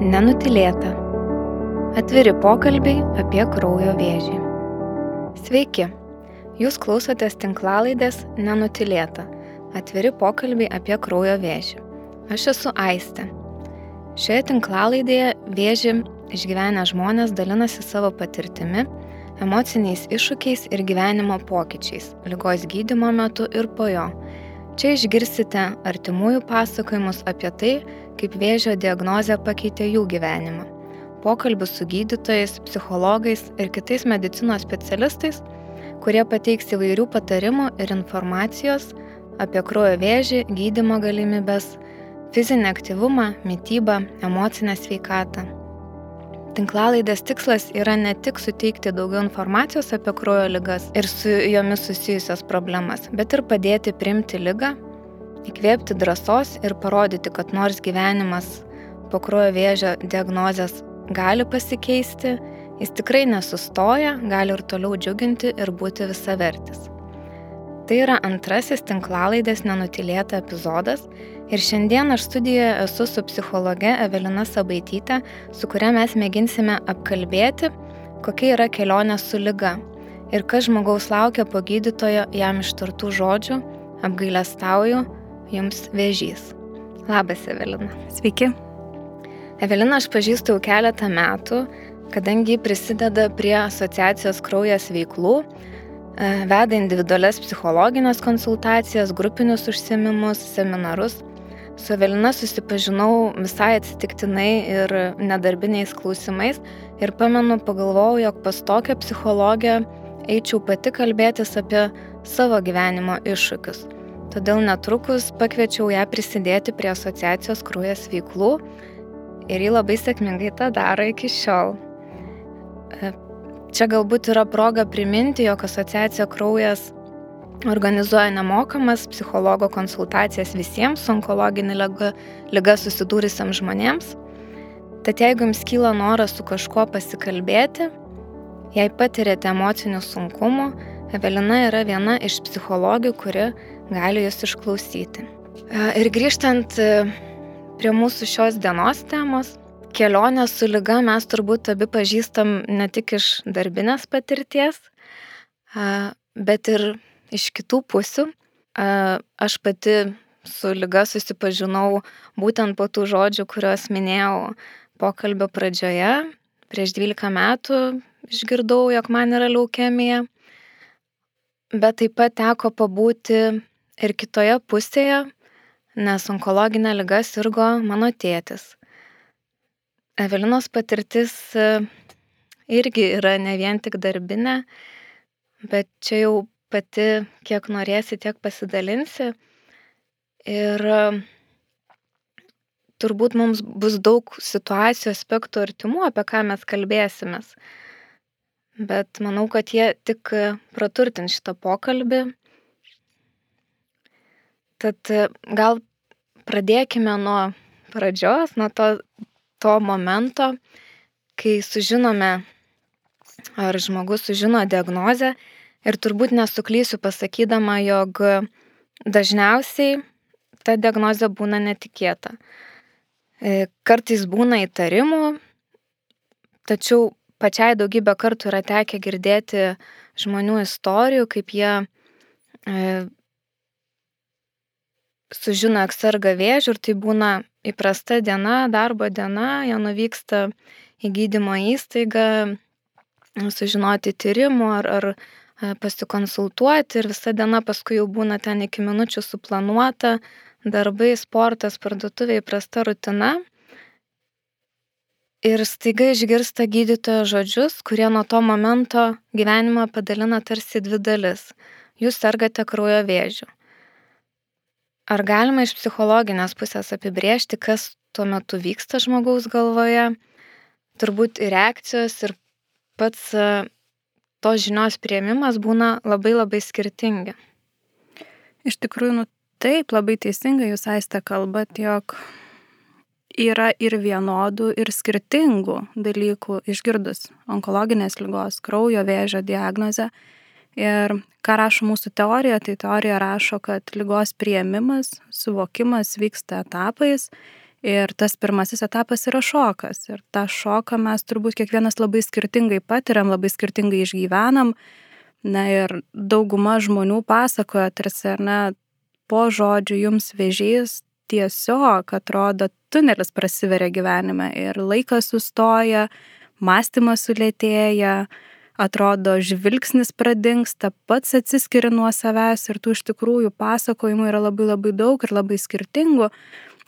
Nenutilėta. Atviri pokalbiai apie kraujo vėžį. Sveiki, jūs klausotės tinklalaidės Nenutilėta. Atviri pokalbiai apie kraujo vėžį. Aš esu Aistė. Šioje tinklalaidėje vėžį išgyvenę žmonės dalinasi savo patirtimi, emociniais iššūkiais ir gyvenimo pokyčiais, lygos gydimo metu ir po jo Čia išgirsite artimųjų pasakojimus apie tai, kaip vėžio diagnozė pakeitė jų gyvenimą. Pokalbius su gydytojais, psichologais ir kitais medicinos specialistais, kurie pateiks įvairių patarimų ir informacijos apie kraujo vėžį, gydimo galimybės, fizinį aktyvumą, mytybą, emocinę sveikatą. Tinklalaidės tikslas yra ne tik suteikti daugiau informacijos apie kraujo lygas ir su jomis susijusios problemas, bet ir padėti primti lygą, įkvėpti drąsos ir parodyti, kad nors gyvenimas po kraujo vėžio diagnozės gali pasikeisti, jis tikrai nesustoja, gali ir toliau džiuginti ir būti visavertis. Tai yra antrasis tinklalaidės nenutilėta epizodas Ir šiandien aš studijoje esu su psichologe Evelina Sabaitytė, su kuria mes mėginsime apkalbėti, kokia yra kelionė su lyga ir kas žmogaus laukia po gydytojo jam ištartų žodžių apgailestauju jums vėžys. Labas, Evelina. Sveiki. Evelina aš pažįstu jau keletą metų, kadangi prisideda prie asociacijos kraujas veiklų, veda individualias psichologinės konsultacijas, grupinius užsiemimus, seminarus Su Evelina susipažinau visai atsitiktinai ir nedarbiniais klausimais ir pamenu, pagalvojau, jog pas tokią psichologę eičiau pati kalbėtis apie savo gyvenimo iššūkius. Todėl netrukus pakviečiau ją prisidėti prie asociacijos kraujas veiklų ir ji labai sėkmingai tą daro iki šiol. Čia galbūt yra proga priminti, jog asociacija kraujas Organizuoja nemokamas psichologo konsultacijas visiems su onkologinė lyga, lyga susidūrusiam žmonėms. Tad jeigu jums kyla noras su kažkuo pasikalbėti, jei patirėte emocinių sunkumų, Evelina yra viena iš psichologių, kuri gali jūs išklausyti. Ir grįžtant e, prie mūsų šios dienos temos, kelionę su lyga mes turbūt abi pažįstam ne tik iš darbinės patirties, bet ir iš kitų pusių. Aš pati su lyga susipažinau būtent po tų žodžių, kuriuos minėjau pokalbio pradžioje. Prieš 12 metų išgirdau, jog man yra leukemija. Bet taip pat teko pabūti ir kitoje pusėje, nes onkologinė lyga sirgo mano tėtis. Evelinos patirtis irgi yra ne vien tik darbinė, bet čia jau pati kiek norėsi, tiek pasidalinsi. Ir turbūt mums bus daug situacijų, aspektų artimų, apie ką mes kalbėsimės. Bet manau, kad jie tik praturtins šitą pokalbį. Tad gal pradėkime nuo pradžios, nuo to, to momento, kai sužinome, ar žmogus sužino diagnozę Ir turbūt nesuklysiu pasakydama, jog dažniausiai ta diagnozė būna netikėta. E, kartais būna įtarimų, tačiau pačiai daugybę kartų yra tekę girdėti žmonių istorijų, kaip jie e, sužino, jog serga vėžių ir tai būna įprasta diena, darbo diena, jie nuvyksta į gydymo įstaigą, sužinoti tyrimų ar, ar pasikonsultuoti ir visa diena paskui jau būna ten iki minučių suplanuota, darbai, sportas, parduotuvė įprasta rutina. Ir staiga išgirsta gydytojo žodžius, kurie nuo to momento gyvenimą padalina tarsi dvi dalis. Jūs sergate kraujo vėžių. Ar galima iš psichologinės pusės apibriežti, kas tuo metu vyksta žmogaus galvoje? Turbūt ir reakcijos, ir pats tos žinios prieimimas būna labai labai skirtingi. Iš tikrųjų, nu taip, labai teisingai jūs aiste kalbat, jog yra ir vienodų, ir skirtingų dalykų išgirdus onkologinės lygos, kraujo vėžio diagnozę. Ir ką rašo mūsų teorija, tai teorija rašo, kad lygos prieimimas, suvokimas vyksta etapais Ir tas pirmasis etapas yra šokas. Ir tą šoką mes turbūt kiekvienas labai skirtingai patiriam, labai skirtingai išgyvenam. Na ir dauguma žmonių pasakoja, tarsi, ar ne, po žodžių jums vėžys tiesiog atrodo tunelis prasiveria gyvenime ir laikas sustoja, mąstymas sulėtėja, atrodo žvilgsnis pradingsta, pats atsiskiria nuo savęs ir tų iš tikrųjų pasakojimų yra labai labai daug ir labai skirtingų.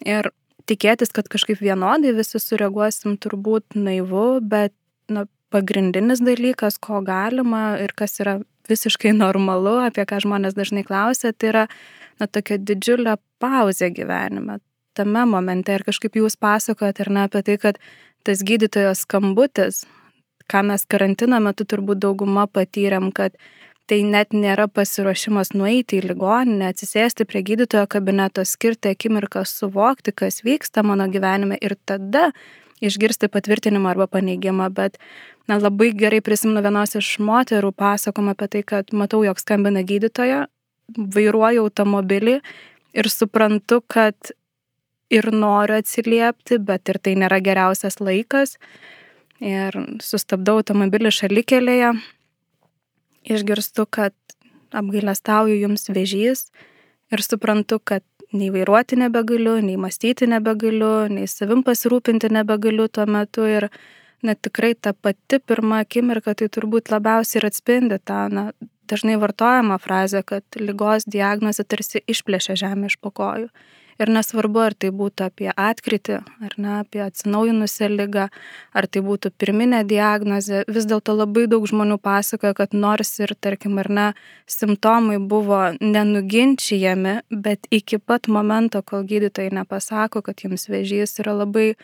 Ir tikėtis, kad kažkaip vienodai visi sureaguosim, turbūt naivu, bet na, pagrindinis dalykas, ko galima ir kas yra visiškai normalu, apie ką žmonės dažnai klausia, tai yra na, tokia didžiulė pauzė gyvenime. Tame momente ir kažkaip jūs pasakojate ir ne apie tai, kad tas gydytojo skambutis, ką mes karantino metu turbūt dauguma patyrėm, kad tai net nėra pasiruošimas nueiti į ligoninę, atsisėsti prie gydytojo kabineto, skirti akimirką suvokti, kas vyksta mano gyvenime ir tada išgirsti patvirtinimą arba paneigimą, bet na, labai gerai prisimenu vienos iš moterų pasakomą apie tai, kad matau, jog skambina gydytoja, vairuoju automobilį ir suprantu, kad ir noriu atsiliepti, bet ir tai nėra geriausias laikas. Ir sustabdau automobilį šalikelėje išgirstu, kad apgailestauju jums vežys ir suprantu, kad nei vairuoti nebegaliu, nei mąstyti nebegaliu, nei savim pasirūpinti nebegaliu tuo metu ir net tikrai ta pati pirma akimirka tai turbūt labiausiai ir atspindi tą na, dažnai vartojama frazė, kad lygos diagnozė tarsi išplėšia žemę iš pokojų. Ir nesvarbu, ar tai būtų apie atkritį, ar ne, apie atsinaujinusią lygą, ar tai būtų pirminė diagnozė, vis dėlto labai daug žmonių pasakoja, kad nors ir, tarkim, ar ne, simptomai buvo nenuginčiami, bet iki pat momento, kol gydytojai nepasako, kad jums vėžys yra labai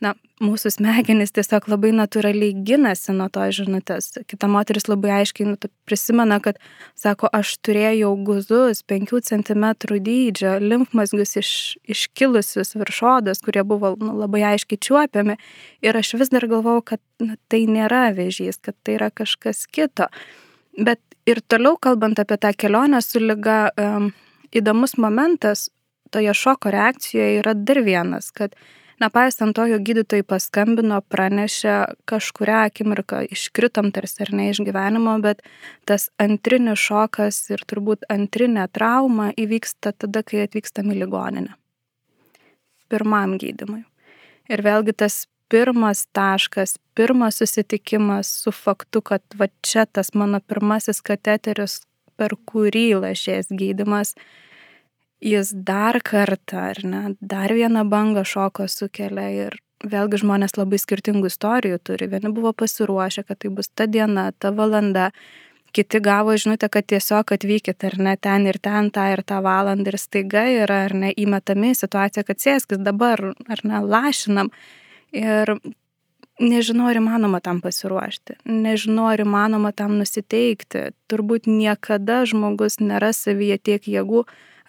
na, mūsų smegenys tiesiog labai natūraliai ginasi nuo to žinutės. Kita moteris labai aiškiai nu, prisimena, kad, sako, aš turėjau guzus 5 cm dydžio, limfmazgius iš, iškilusius viršodas, kurie buvo nu, labai aiškiai čiuopiami. Ir aš vis dar galvau, kad nu, tai nėra vėžys, kad tai yra kažkas kito. Bet ir toliau kalbant apie tą kelionę su lyga, um, įdomus momentas toje šoko reakcijoje yra dar vienas, kad Nepaisant to, jo gydytojai paskambino, pranešė, kažkuria akimirka iškritom tarsi ar ne iš gyvenimo, bet tas antrinis šokas ir turbūt antrinė trauma įvyksta tada, kai atvykstam į ligoninę. Pirmam gydimui. Ir vėlgi tas pirmas taškas, pirmas susitikimas su faktu, kad va čia tas mano pirmasis kateteris, per kurį lašės gydimas, jis dar kartą, ar ne, dar vieną bangą šoko sukelia ir vėlgi žmonės labai skirtingų istorijų turi. Vieni buvo pasiruošę, kad tai bus ta diena, ta valanda, kiti gavo žinutę, kad tiesiog atvykit ar ne ten ir ten tą ir tą valandą ir staiga yra ar ne įmetami situacija, kad sėskis dabar ar ne lašinam. Ir nežinau, ar įmanoma tam pasiruošti, nežinau, ar įmanoma tam nusiteikti. Turbūt niekada žmogus nėra savyje tiek jėgų,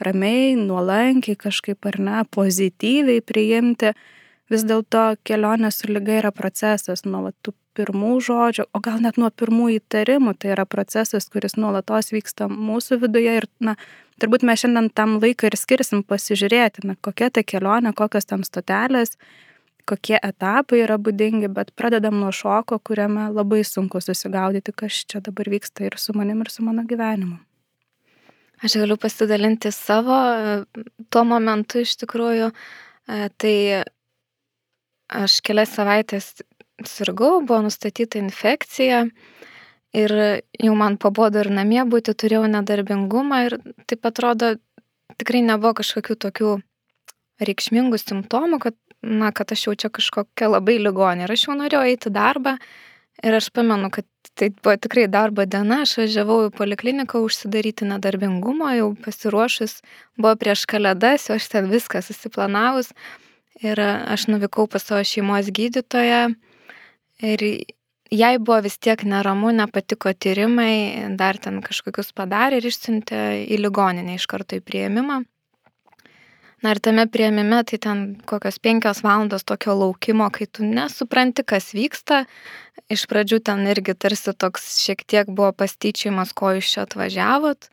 ramiai, nuolankiai kažkaip ar ne, pozityviai priimti. Vis dėlto kelionė su lyga yra procesas nuo tų pirmų žodžių, o gal net nuo pirmų įtarimų. Tai yra procesas, kuris nuolatos vyksta mūsų viduje ir, na, turbūt mes šiandien tam laiką ir skirsim pasižiūrėti, na, kokia ta kelionė, kokios tam stotelės, kokie etapai yra būdingi, bet pradedam nuo šoko, kuriame labai sunku susigaudyti, kas čia dabar vyksta ir su manim, ir su mano gyvenimu. Aš galiu pasidalinti savo tuo momentu iš tikrųjų. E, tai aš kelias savaitės sirgau, buvo nustatyta infekcija ir jau man pabodo ir namie būti, turėjau nedarbingumą ir taip atrodo, tikrai nebuvo kažkokių tokių reikšmingų simptomų, kad, na, kad aš jau čia kažkokia labai ligonė. Ir aš jau norėjau eiti darbą Ir aš pamenu, kad tai buvo tikrai darbo diena, aš važiavau į polikliniką užsidaryti nedarbingumo, jau pasiruošus, buvo prieš kalėdas, jau aš ten viską susiplanavus. Ir aš nuvykau pas savo šeimos gydytoją ir jai buvo vis tiek neramu, nepatiko tyrimai, dar ten kažkokius padarė ir išsiuntė į ligoninę iš karto į prieimimą. Na ir tame prieimime, tai ten kokios penkios valandos tokio laukimo, kai tu nesupranti, kas vyksta. Iš pradžių ten irgi tarsi toks šiek tiek buvo pastyčiamas, ko jūs čia atvažiavot,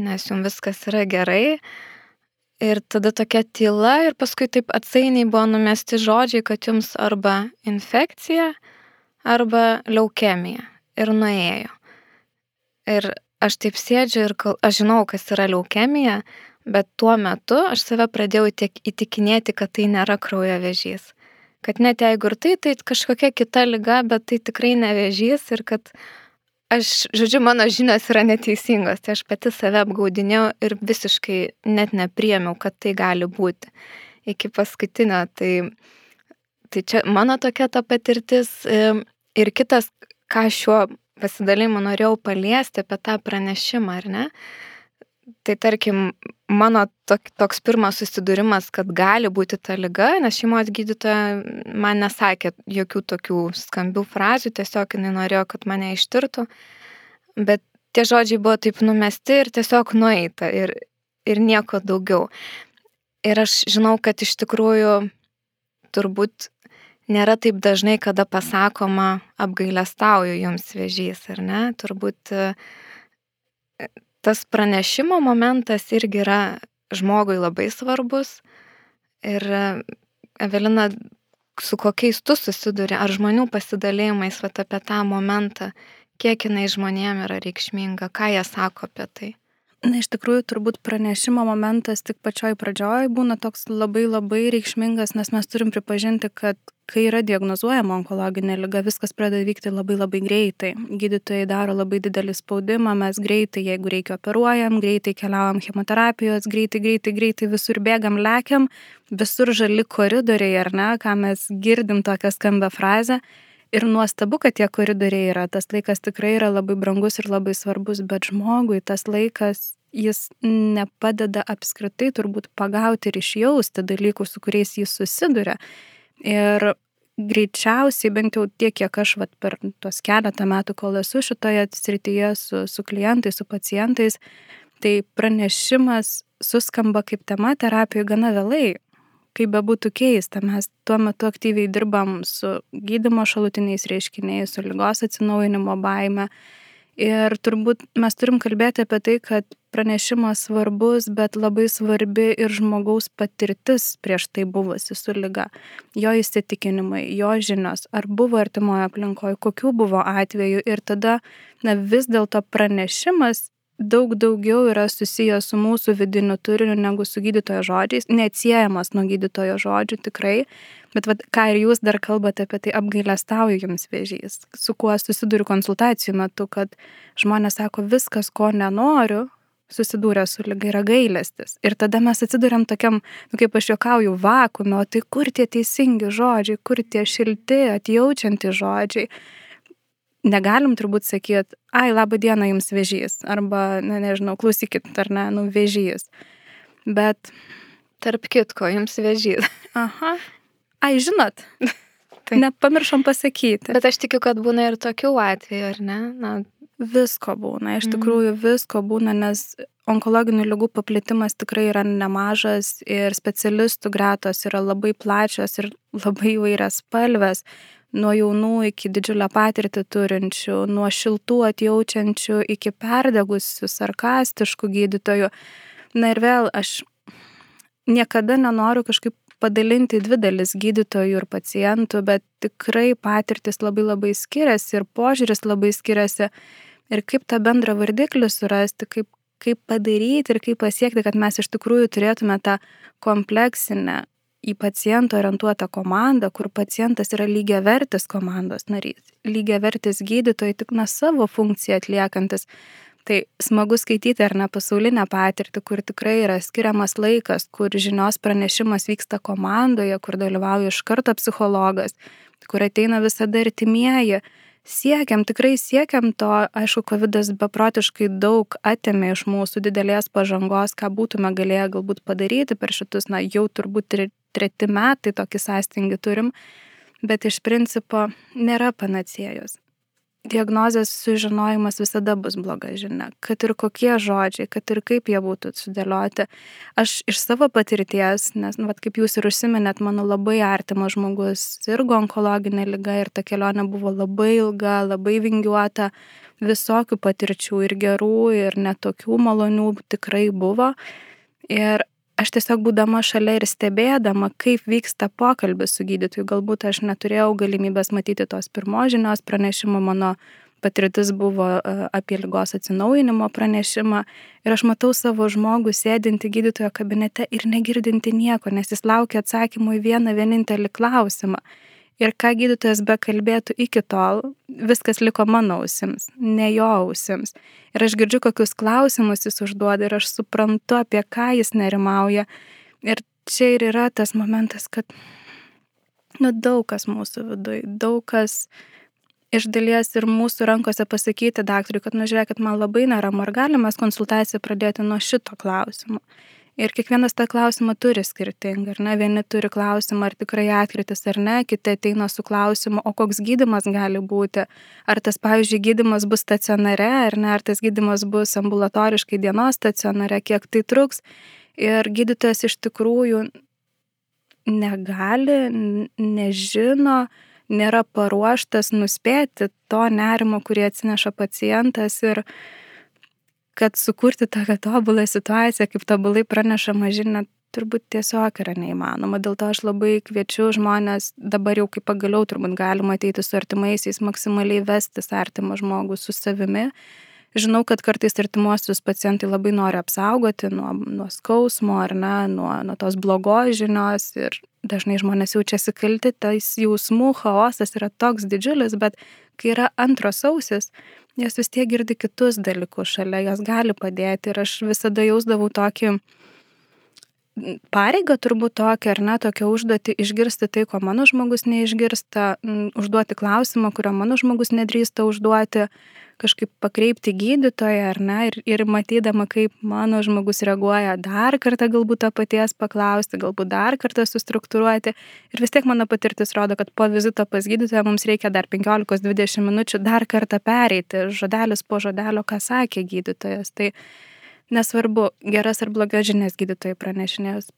nes jums viskas yra gerai. Ir tada tokia tyla ir paskui taip atsainiai buvo numesti žodžiai, kad jums arba infekcija, arba leukemija. Ir nuėjo. Ir aš taip sėdžiu ir aš žinau, kas yra leukemija, bet tuo metu aš save pradėjau įtikinėti, kad tai nėra kraujo vėžys. Kad net jeigu ir tai, tai kažkokia kita lyga, bet tai tikrai ne vėžys ir kad aš, žodžiu, mano žinios yra neteisingos, tai aš pati save apgaudinėjau ir visiškai net nepriemiau, kad tai gali būti. Iki paskutinio, tai, tai čia mano tokia ta patirtis ir kitas, ką šiuo pasidalimu norėjau paliesti apie tą pranešimą, ar ne? Tai tarkim, mano tok, toks pirmas susidūrimas, kad gali būti ta lyga, nes šeimos gydytoja man nesakė jokių tokių skambių frazių, tiesiog jinai norėjo, kad mane ištirtų, bet tie žodžiai buvo taip numesti ir tiesiog nueita ir, ir nieko daugiau. Ir aš žinau, kad iš tikrųjų turbūt nėra taip dažnai, kada pasakoma apgailestauju jums vėžys, ar ne? Turbūt tas pranešimo momentas irgi yra žmogui labai svarbus. Ir Evelina, su kokiais tu susiduri, ar žmonių pasidalėjimais vat, apie tą momentą, kiek jinai žmonėm yra reikšminga, ką jie sako apie tai. Na, iš tikrųjų, turbūt pranešimo momentas tik pačioj pradžioj būna toks labai labai reikšmingas, nes mes turim pripažinti, kad kai yra diagnozuojama onkologinė lyga, viskas pradeda vykti labai labai greitai. Gydytojai daro labai didelį spaudimą, mes greitai, jeigu reikia operuojam, greitai keliaujam chemoterapijos, greitai, greitai, greitai visur bėgam, lekiam, visur žali koridoriai, ar ne, ką mes girdim tokią skambę frazę. Ir nuostabu, kad tie koridoriai yra, tas laikas tikrai yra labai brangus ir labai svarbus, bet žmogui tas laikas, jis nepadeda apskritai turbūt pagauti ir išjausti dalykų, su kuriais jis susiduria. Ir greičiausiai, bent jau tiek, kiek aš vat, per tuos keletą metų, kol esu šitoje srityje su, su klientais, su pacientais, tai pranešimas suskamba kaip tema terapijoje gana vėlai kaip bebūtų keista, mes tuo metu aktyviai dirbam su gydimo šalutiniais reiškiniais, su lygos atsinaujinimo baime. Ir turbūt mes turim kalbėti apie tai, kad pranešimas svarbus, bet labai svarbi ir žmogaus patirtis prieš tai buvusi su lyga. Jo įsitikinimai, jo žinios, ar buvo artimoje aplinkoje, kokių buvo atvejų. Ir tada na, vis dėlto pranešimas daug daugiau yra susijęs su mūsų vidiniu turiniu negu su gydytojo žodžiais, neatsiejamas nuo gydytojo žodžių tikrai, bet vat, ką ir jūs dar kalbate apie tai, apgailestauju jums vėžys, su kuo susiduriu konsultacijų metu, kad žmonės sako, viskas, ko nenoriu, susidūrę su lyga yra gailestis. Ir tada mes atsiduriam tokiam, nu, kaip aš juokauju, vakume, o tai kur tie teisingi žodžiai, kur tie šilti, atjaučianti žodžiai negalim turbūt sakyti, ai, laba diena jums vėžys, arba, na, nežinau, klausykit, ar ne, nu, vėžys. Bet. Tarp kitko, jums vėžys. Aha. Ai, žinot. Tai. Nepamiršom pasakyti. Bet aš tikiu, kad būna ir tokių atvejų, ar ne? Na, visko būna, iš mhm. tikrųjų visko būna, nes onkologinių lygų paplitimas tikrai yra nemažas ir specialistų gretos yra labai plačios ir labai įvairias spalvės nuo jaunų iki didžiulę patirtį turinčių, nuo šiltų atjaučiančių iki perdegusių, sarkastiškų gydytojų. Na ir vėl aš niekada nenoriu kažkaip padalinti į dvi dalis gydytojų ir pacientų, bet tikrai patirtis labai labai skiriasi ir požiūris labai skiriasi. Ir kaip tą bendrą vardiklį surasti, kaip, kaip padaryti ir kaip pasiekti, kad mes iš tikrųjų turėtume tą kompleksinę į pacientą orientuotą komandą, kur pacientas yra lygiavertis komandos narys, lygiavertis gydytojai tik na savo funkciją atliekantis. Tai smagu skaityti ar ne pasaulinę patirtį, kur tikrai yra skiriamas laikas, kur žinios pranešimas vyksta komandoje, kur dalyvauja iš karto psichologas, kur ateina visada artimieji siekiam, tikrai siekiam to, aišku, COVID beprotiškai daug atėmė iš mūsų didelės pažangos, ką būtume galėję galbūt padaryti per šitus, na, jau turbūt treti metai tokį sąstingį turim, bet iš principo nėra panacėjos diagnozės sužinojimas visada bus bloga žinia, kad ir kokie žodžiai, kad ir kaip jie būtų sudėlioti. Aš iš savo patirties, nes, nu, vat, kaip jūs ir užsiminėt, mano labai artimas žmogus sirgo onkologinė lyga ir ta kelionė buvo labai ilga, labai vingiuota, visokių patirčių ir gerų, ir netokių malonių tikrai buvo. Ir aš tiesiog būdama šalia ir stebėdama, kaip vyksta pokalbis su gydytoju, galbūt aš neturėjau galimybės matyti tos pirmos žinios pranešimo, mano patirtis buvo e, apie lygos atsinaujinimo pranešimą ir aš matau savo žmogų sėdinti gydytojo kabinete ir negirdinti nieko, nes jis laukia atsakymų į vieną vienintelį klausimą. Ir ką gydytojas be kalbėtų iki tol, viskas liko mano ausims, ne jo ausims. Ir aš girdžiu, kokius klausimus jis užduoda ir aš suprantu, apie ką jis nerimauja. Ir čia ir yra tas momentas, kad nu, daug kas mūsų viduje, daug kas iš dalies ir mūsų rankose pasakyti daktarui, kad, nu žiūrėkit, man labai neramu, ar galime konsultaciją pradėti nuo šito klausimo. Ir kiekvienas tą klausimą turi skirtingą, ar ne? Vieni turi klausimą, ar tikrai atkritis ar ne, kiti ateina su klausimu, o koks gydimas gali būti. Ar tas, pavyzdžiui, gydimas bus stacionare, ar ne, ar tas gydimas bus ambulatoriškai dienos stacionare, kiek tai truks. Ir gydytojas iš tikrųjų negali, nežino, nėra paruoštas nuspėti to nerimo, kurį atsineša pacientas. Ir, kad sukurti tokią tobulą situaciją, kaip tobulai pranešama žinia, turbūt tiesiog yra neįmanoma. Dėl to aš labai kviečiu žmonės, dabar jau kaip pagaliau turbūt galima ateiti su artimaisiais, maksimaliai vestis artimą žmogų su savimi. Žinau, kad kartais artimuosius pacientai labai nori apsaugoti nuo, nuo skausmo ar ne, nuo, nuo tos blogos žinios ir dažnai žmonės jaučiasi kalti, tais jausmų chaosas yra toks didžiulis, bet kai yra antros ausis, jos vis tiek girdi kitus dalykus šalia, jos gali padėti ir aš visada jausdavau tokį pareigą turbūt tokią, ar ne, tokią užduotį išgirsti tai, ko mano žmogus neišgirsta, užduoti klausimą, kurio mano žmogus nedrįsta užduoti, kažkaip pakreipti gydytoją, ar ne, ir, ir matydama, kaip mano žmogus reaguoja, dar kartą galbūt to paties paklausti, galbūt dar kartą sustruktūruoti. Ir vis tiek mano patirtis rodo, kad po vizito pas gydytoją mums reikia dar 15-20 minučių dar kartą pereiti, žodelis po žodelio, ką sakė gydytojas. Tai nesvarbu, geras ar blogas žinias gydytojai pranešinės,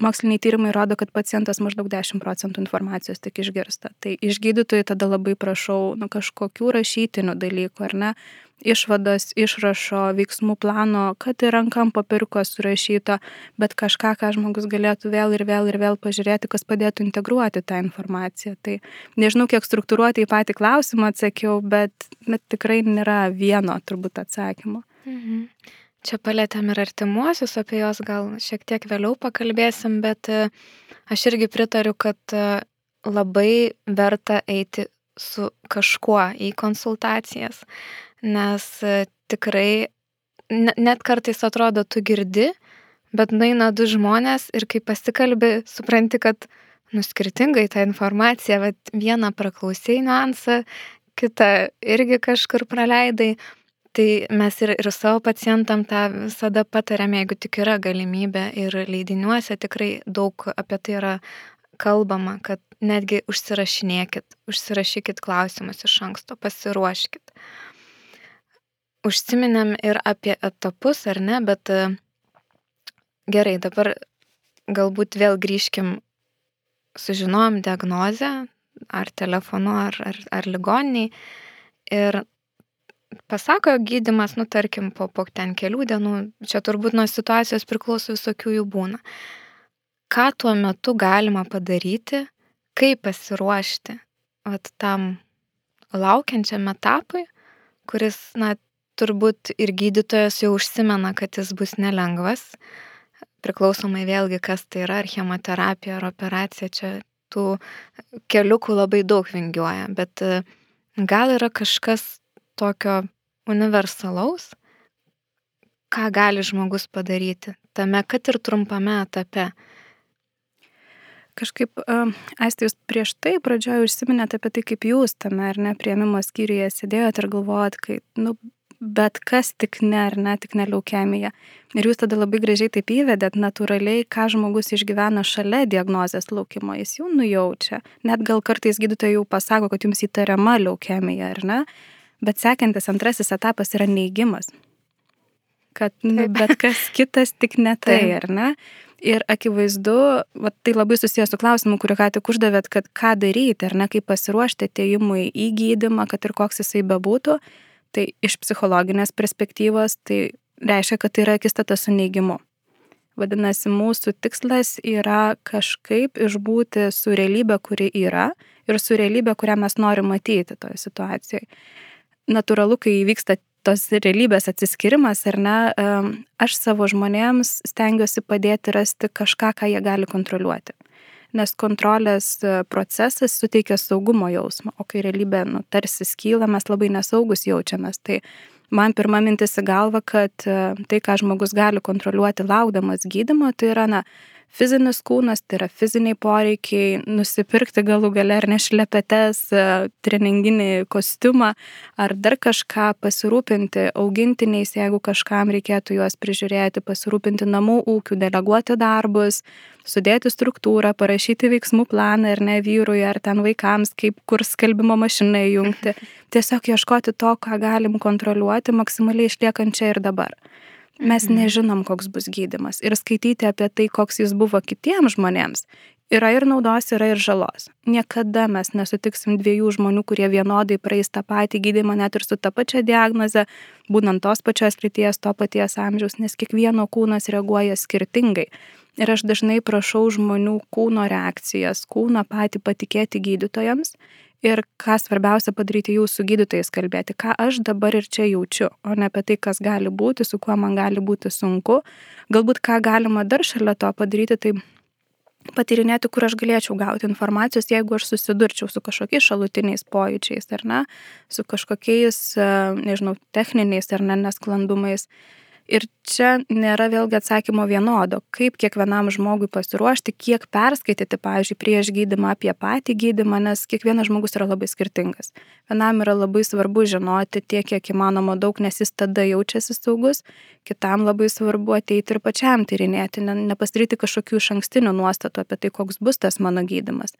moksliniai tyrimai rodo, kad pacientas maždaug 10 procentų informacijos tik išgirsta. Tai iš gydytojų tada labai prašau nu, kažkokių rašytinių dalykų, ar ne, išvados, išrašo, veiksmų plano, kad ir rankam papirko surašyto, bet kažką, ką žmogus galėtų vėl ir vėl ir vėl pažiūrėti, kas padėtų integruoti tą informaciją. Tai nežinau, kiek struktūruotai patį klausimą atsakiau, bet, bet tikrai nėra vieno turbūt atsakymo. Mhm. Čia palėtėm ir artimuosius, apie juos gal šiek tiek vėliau pakalbėsim, bet e, aš irgi pritariu, kad e, labai verta eiti su kažkuo į konsultacijas, nes e, tikrai net kartais atrodo, tu girdi, bet naina du žmonės ir kai pasikalbi, supranti, kad nuskirtingai tą informaciją, bet vieną praklausai niuansą, kitą irgi kažkur praleidai tai mes ir ir savo pacientam tą visada patariam jeigu tik yra galimybė ir leidiniuose tikrai daug apie tai yra kalbama kad netgi užsirašinėkit užsirašykit klausimus iš anksto pasiruoškit. Užsiminėm ir apie etapus ar ne bet gerai dabar galbūt vėl grįžkim sužinojom diagnozę ar telefonu ar ar ar ligoninėj ir pasako gydimas, nu tarkim, po, po ten kelių dienų, čia turbūt nuo situacijos priklauso visokių jų būna. Ką tuo metu galima padaryti, kaip pasiruošti vat, tam laukiančiam etapui, kuris, na, turbūt ir gydytojas jau užsimena, kad jis bus nelengvas, priklausomai vėlgi, kas tai yra, ar chemoterapija, ar operacija, čia tų keliukų labai daug vingiuoja, bet gal yra kažkas tokio universalaus, ką gali žmogus padaryti tame, kad ir trumpame etape. Kažkaip, Aistė, jūs prieš tai pradžioje užsiminėte apie tai, kaip jūs tame ar ne prieimimo skyriuje sėdėjote ir galvojot, kai, nu, bet kas tik ne, ar ne, tik ne leukemija. Ir jūs tada labai gražiai taip įvedėt natūraliai, ką žmogus išgyvena šalia diagnozės laukimo, jis jau nujaučia. Net gal kartais gydytojai jau pasako, kad jums įtariama leukemija, ar ne? Bet sekantis antrasis etapas yra neigimas. Kad nu, bet kas kitas tik ne tai, ar ne? Ir akivaizdu, va, tai labai susijęs su klausimu, kurį ką tik uždavėt, kad ką daryti, ar ne, kaip pasiruošti atėjimui į gydimą, kad ir koks jisai bebūtų, tai iš psichologinės perspektyvos tai reiškia, kad tai yra akistata su neigimu. Vadinasi, mūsų tikslas yra kažkaip išbūti su realybė, kuri yra ir su realybė, kurią mes norim matyti toje situacijoje. Natūralu, kai įvyksta tos realybės atsiskirimas, ar ne, aš savo žmonėms stengiuosi padėti rasti kažką, ką jie gali kontroliuoti. Nes kontrolės procesas suteikia saugumo jausmą, o kai realybė nu, tarsi skyla, mes labai nesaugus jaučiamės. Tai man pirma mintis į galvą, kad tai, ką žmogus gali kontroliuoti laukdamas gydimo, tai yra, na, fizinis kūnas, tai yra fiziniai poreikiai, nusipirkti galų gale ar nešlepetes, e, treninginį kostiumą, ar dar kažką pasirūpinti augintiniais, jeigu kažkam reikėtų juos prižiūrėti, pasirūpinti namų ūkių, deleguoti darbus, sudėti struktūrą, parašyti veiksmų planą ar ne vyrui, ar ten vaikams, kaip kur skalbimo mašiną įjungti. Tiesiog ieškoti to, ką galim kontroliuoti, maksimaliai išliekant čia ir dabar mes mhm. nežinom, koks bus gydimas. Ir skaityti apie tai, koks jis buvo kitiems žmonėms, yra ir naudos, yra ir žalos. Niekada mes nesutiksim dviejų žmonių, kurie vienodai praeis tą patį gydimą net ir su ta pačia diagnoze, būnant tos pačios lyties, to paties amžiaus, nes kiekvieno kūnas reaguoja skirtingai. Ir aš dažnai prašau žmonių kūno reakcijas, kūną patį patikėti gydytojams ir ką svarbiausia padaryti jūsų gydytojais kalbėti, ką aš dabar ir čia jaučiu, o ne apie tai, kas gali būti, su kuo man gali būti sunku. Galbūt ką galima dar šalia to padaryti, tai patyrinėti, kur aš galėčiau gauti informacijos, jeigu aš susidurčiau su kažkokiais šalutiniais pojūčiais ar ne, su kažkokiais, nežinau, techniniais ar ne nesklandumais. Ir čia nėra vėlgi atsakymo vienodo, kaip kiekvienam žmogui pasiruošti, kiek perskaityti, pavyzdžiui, prieš gydimą apie patį gydimą, nes kiekvienas žmogus yra labai skirtingas. Vienam yra labai svarbu žinoti tiek, kiek įmanoma daug, nes jis tada jaučiasi saugus, kitam labai svarbu ateiti ir pačiam tyrinėti, ne, nepasidaryti kažkokių iš ankstinių nuostatų apie tai, koks bus tas mano gydimas.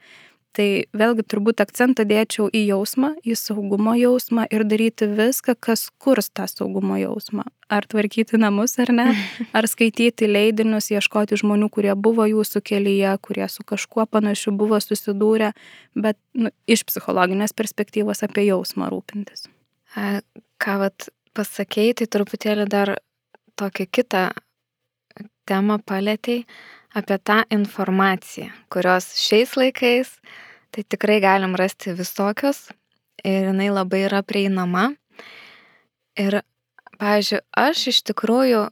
Tai vėlgi turbūt akcentą dėčiau į jausmą, į saugumo jausmą ir daryti viską, kas kurs tą saugumo jausmą. Ar tvarkyti namus ar ne, ar skaityti leidinius, ieškoti žmonių, kurie buvo jūsų kelyje, kurie su kažkuo panašiu buvo susidūrę, bet nu, iš psichologinės perspektyvos apie jausmą rūpintis. Ką vat pasakėjai, tai truputėlį dar tokią kitą temą palėtėjai apie tą informaciją, kurios šiais laikais tai tikrai galim rasti visokios ir jinai labai yra prieinama. Ir, pavyzdžiui, aš iš tikrųjų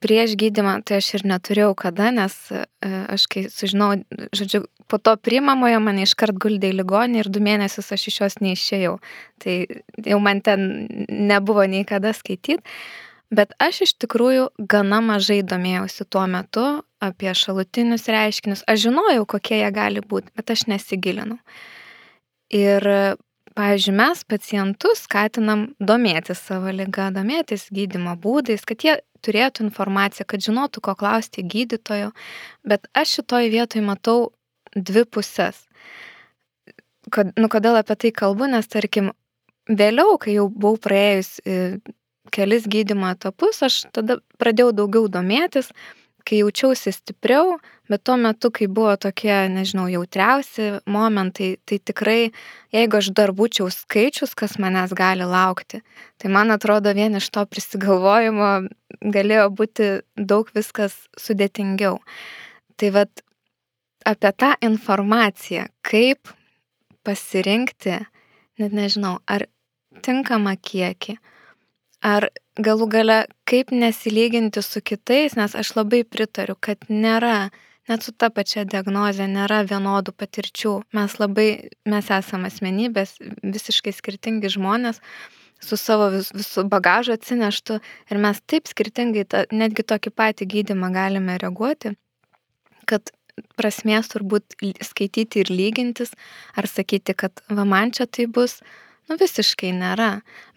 prieš gydimą, tai aš ir neturėjau kada, nes e, aš kai sužinau, žodžiu, po to priimamojo mane iškart guldė į ligonį ir du mėnesius aš iš jos neišėjau. Tai jau man ten nebuvo nei kada skaityti. Bet aš iš tikrųjų gana mažai domėjausi tuo metu apie šalutinius reiškinius. Aš žinojau, kokie jie gali būti, bet aš nesigilinau. Ir, pavyzdžiui, mes pacientus skatinam domėtis savo lyga, domėtis gydimo būdais, kad jie turėtų informaciją, kad žinotų, ko klausti gydytojo. Bet aš šitoj vietoj matau dvi pusės. Kad, nu, kodėl apie tai kalbu, nes tarkim, vėliau, kai jau buvau praėjus kelis gydymo etapus, aš tada pradėjau daugiau domėtis, kai jaučiausi stipriau, bet tuo metu, kai buvo tokie, nežinau, jautriausi momentai, tai tikrai, jeigu aš dar būčiau skaičius, kas manęs gali laukti, tai man atrodo, vien iš to prisigalvojimo galėjo būti daug viskas sudėtingiau. Tai vad apie tą informaciją, kaip pasirinkti, net nežinau, ar tinkamą kiekį, ar galų gale kaip nesilyginti su kitais, nes aš labai pritariu, kad nėra, net su ta pačia diagnoze nėra vienodų patirčių. Mes labai, mes esame asmenybės, visiškai skirtingi žmonės su savo vis, visų bagažu atsineštų ir mes taip skirtingai, ta, netgi tokį patį gydimą galime reaguoti, kad prasmės turbūt skaityti ir lygintis, ar sakyti, kad va man čia tai bus, nu visiškai nėra.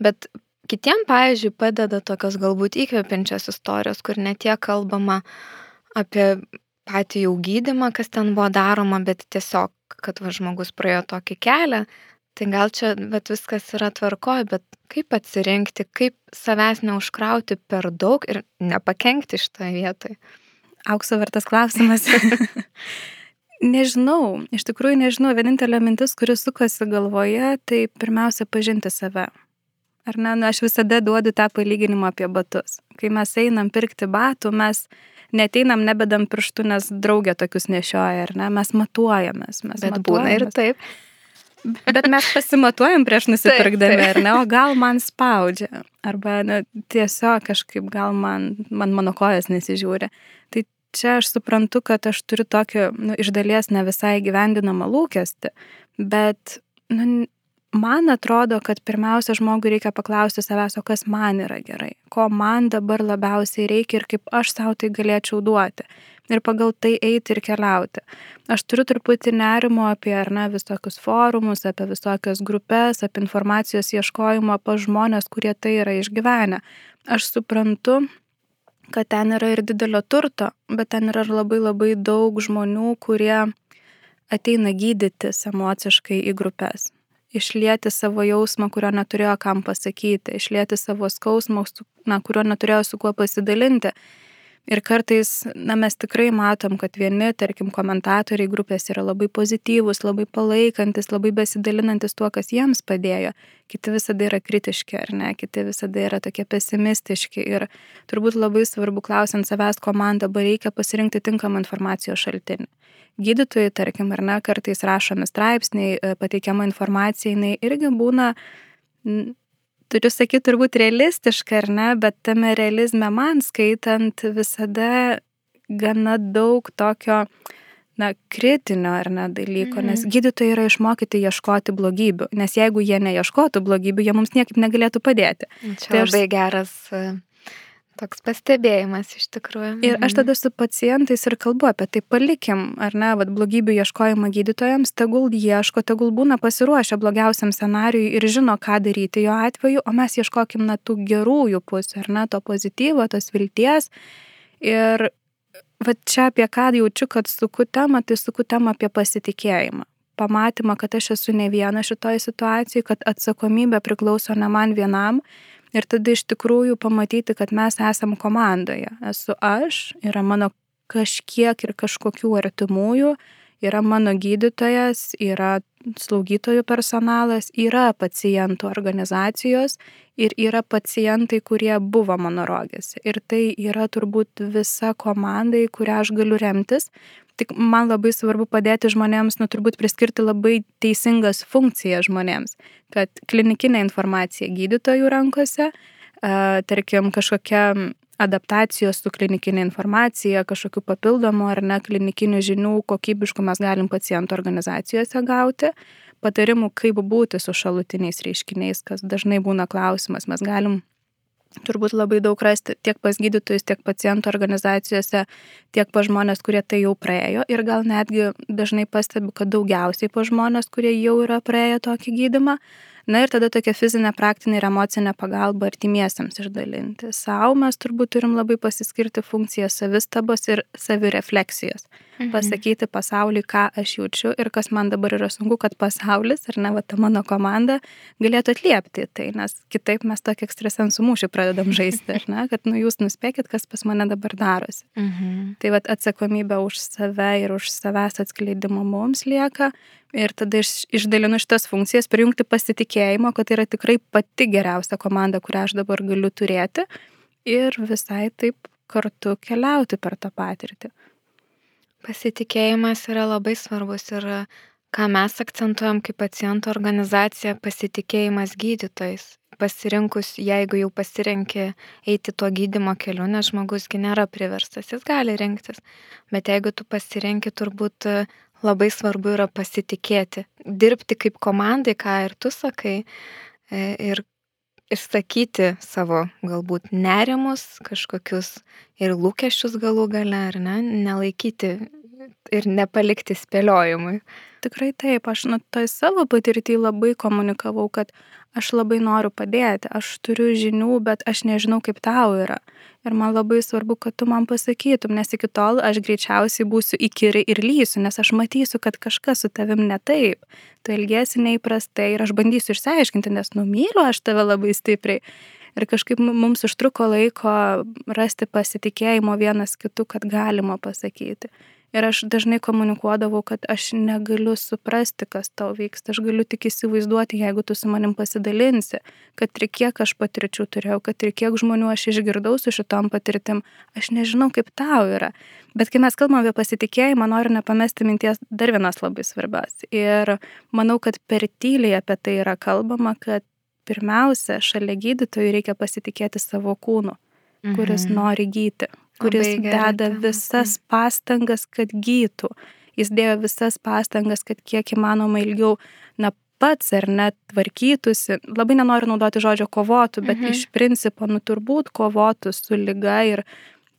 Bet Kitiem, pavyzdžiui, padeda tokios galbūt įkvepiančios istorijos, kur netie kalbama apie patį jau gydimą, kas ten buvo daroma, bet tiesiog, kad va, žmogus praėjo tokį kelią, tai gal čia, bet viskas yra tvarkoje, bet kaip atsirinkti, kaip savęs neužkrauti per daug ir nepakenkti šitoje vietoje. Aukso vertas klausimas. nežinau, iš tikrųjų nežinau, vienintelė mintis, kuris sukasi galvoje, tai pirmiausia pažinti save. Ar ne, nu, aš visada duodu tą palyginimą apie batus. Kai mes einam pirkti batų, mes neteinam, nebedam pirštų, nes draugė tokius nešioja, ar ne, mes matuojamės. Mes Bet būna ir taip. Bet mes pasimatuojam prieš nusipirkdami, ar ne, o gal man spaudžia, arba na, tiesiog kažkaip gal man, man mano kojas nesižiūri. Tai čia aš suprantu, kad aš turiu tokį, nu, iš dalies ne visai gyvendinamą lūkestį, bet nu, man atrodo, kad pirmiausia žmogui reikia paklausti savęs, o kas man yra gerai, ko man dabar labiausiai reikia ir kaip aš savo tai galėčiau duoti. Ir pagal tai eiti ir keliauti. Aš turiu truputį nerimo apie, ar ne, visokius forumus, apie visokias grupės, apie informacijos ieškojimą pa žmonės, kurie tai yra išgyvenę. Aš suprantu, kad ten yra ir didelio turto, bet ten yra ir labai labai daug žmonių, kurie ateina gydytis emociškai į grupės išlieti savo jausmą, kurio neturėjo kam pasakyti, išlieti savo skausmą, na, kurio neturėjo su kuo pasidalinti. Ir kartais, na, mes tikrai matom, kad vieni, tarkim, komentatoriai grupės yra labai pozityvūs, labai palaikantis, labai besidalinantis tuo, kas jiems padėjo. Kiti visada yra kritiški, ar ne, kiti visada yra tokie pesimistiški. Ir turbūt labai svarbu klausiant savęs, ko man dabar reikia pasirinkti tinkamą informacijos šaltinį gydytojai, tarkim, ar ne, kartais rašomi straipsniai, pateikiama informacija, jinai irgi būna, turiu sakyti, turbūt realistiška, ar ne, bet tame realizme man skaitant visada gana daug tokio, na, kritinio ar ne dalyko, mhm. nes gydytojai yra išmokyti ieškoti blogybių, nes jeigu jie neieškotų blogybių, jie mums niekaip negalėtų padėti. Čia tai labai aš... geras e, Toks pastebėjimas iš tikrųjų. Ir aš mhm. tada su pacientais ir kalbu apie tai, palikim, ar ne, vad blogybių ieškojimą gydytojams, tegul ieško, tegul būna pasiruošę blogiausiam scenariui ir žino, ką daryti jo atveju, o mes ieškokim na tų gerųjų pusių, ar ne, to pozityvo, tos vilties. Ir va čia apie ką jaučiu, kad suku temą, tai suku temą apie pasitikėjimą. Pamatymą, kad aš esu ne viena šitoje situacijoje, kad atsakomybė priklauso ne man vienam Ir tada iš tikrųjų pamatyti, kad mes esam komandoje. Esu aš, yra mano kažkiek ir kažkokių artimųjų, yra mano gydytojas, yra slaugytojų personalas, yra pacientų organizacijos ir yra pacientai, kurie buvo mano rogėse. Ir tai yra turbūt visa komanda, į kurią aš galiu remtis, Tik man labai svarbu padėti žmonėms, nu turbūt priskirti labai teisingas funkcijas žmonėms, kad klinikinė informacija gydytojų rankose, tarkim, kažkokia adaptacijos su klinikinė informacija, kažkokių papildomų ar ne klinikinių žinių kokybiškų mes galim pacientų organizacijose gauti, patarimų, kaip būti su šalutiniais reiškiniais, kas dažnai būna klausimas, mes galim turbūt labai daug rasti tiek pas gydytojus, tiek pacientų organizacijose, tiek pa žmonės, kurie tai jau praėjo. Ir gal netgi dažnai pastebiu, kad daugiausiai pa žmonės, kurie jau yra praėję tokį gydimą, Na ir tada tokia fizinė, praktinė ir emocinė pagalba artimiesiams išdalinti. Sau mes turbūt turim labai pasiskirti funkciją savistabos ir savirefleksijos. Mhm. Pasakyti pasauliui, ką aš jaučiu ir kas man dabar yra sunku, kad pasaulis, ar ne, va ta mano komanda, galėtų atliepti tai, nes kitaip mes tokį ekstrasensų mūšį pradedam žaisti, ne, kad nu jūs nuspėkit, kas pas mane dabar darosi. Mhm. Tai va atsakomybė už save ir už savęs atskleidimą mums lieka Ir tada iš, išdalinu šitas funkcijas, prijungti pasitikėjimo, kad tai yra tikrai pati geriausia komanda, kurią aš dabar galiu turėti. Ir visai taip kartu keliauti per tą patirtį. Pasitikėjimas yra labai svarbus ir ką mes akcentuojam kaip pacientų organizacija, pasitikėjimas gydytojais. Pasirinkus, jeigu jau pasirenki eiti tuo gydimo keliu, nes žmogusgi nėra priverstas, jis gali rinktis. Bet jeigu tu pasirenki turbūt labai svarbu yra pasitikėti, dirbti kaip komandai, ką ir tu sakai, e, ir išsakyti savo galbūt nerimus, kažkokius ir lūkesčius galų gale, ar ne, nelaikyti ir nepalikti spėliojimui. Tikrai taip, aš nu toj savo patirtį labai komunikavau, kad aš labai noriu padėti, aš turiu žinių, bet aš nežinau, kaip tau yra. Ir man labai svarbu, kad tu man pasakytum, nes iki tol aš greičiausiai būsiu įkyri ir lysiu, nes aš matysiu, kad kažkas su tavim ne taip. Tu elgiesi neįprastai ir aš bandysiu išsiaiškinti, nes numyliu aš tave labai stipriai. Ir kažkaip mums užtruko laiko rasti pasitikėjimo vienas kitu, kad galima pasakyti. Ir aš dažnai komunikuodavau, kad aš negaliu suprasti, kas tau vyksta. Aš galiu tik įsivaizduoti, jeigu tu su manim pasidalinsi, kad ir kiek aš patirčių turėjau, kad ir kiek žmonių aš išgirdau su šitom patirtim, aš nežinau, kaip tau yra. Bet kai mes kalbame apie pasitikėjimą, noriu nepamesti minties dar vienas labai svarbios. Ir manau, kad per tyliai apie tai yra kalbama, kad pirmiausia, šalia gydytojų reikia pasitikėti savo kūnu, kuris mhm. nori gyti kuris deda visas pastangas, kad gytų. Jis dėjo visas pastangas, kad kiek įmanoma ilgiau, na, pats ar net tvarkytųsi. Labai nenoriu naudoti žodžio kovotų, bet mhm. iš principo, nu, turbūt kovotų su lyga ir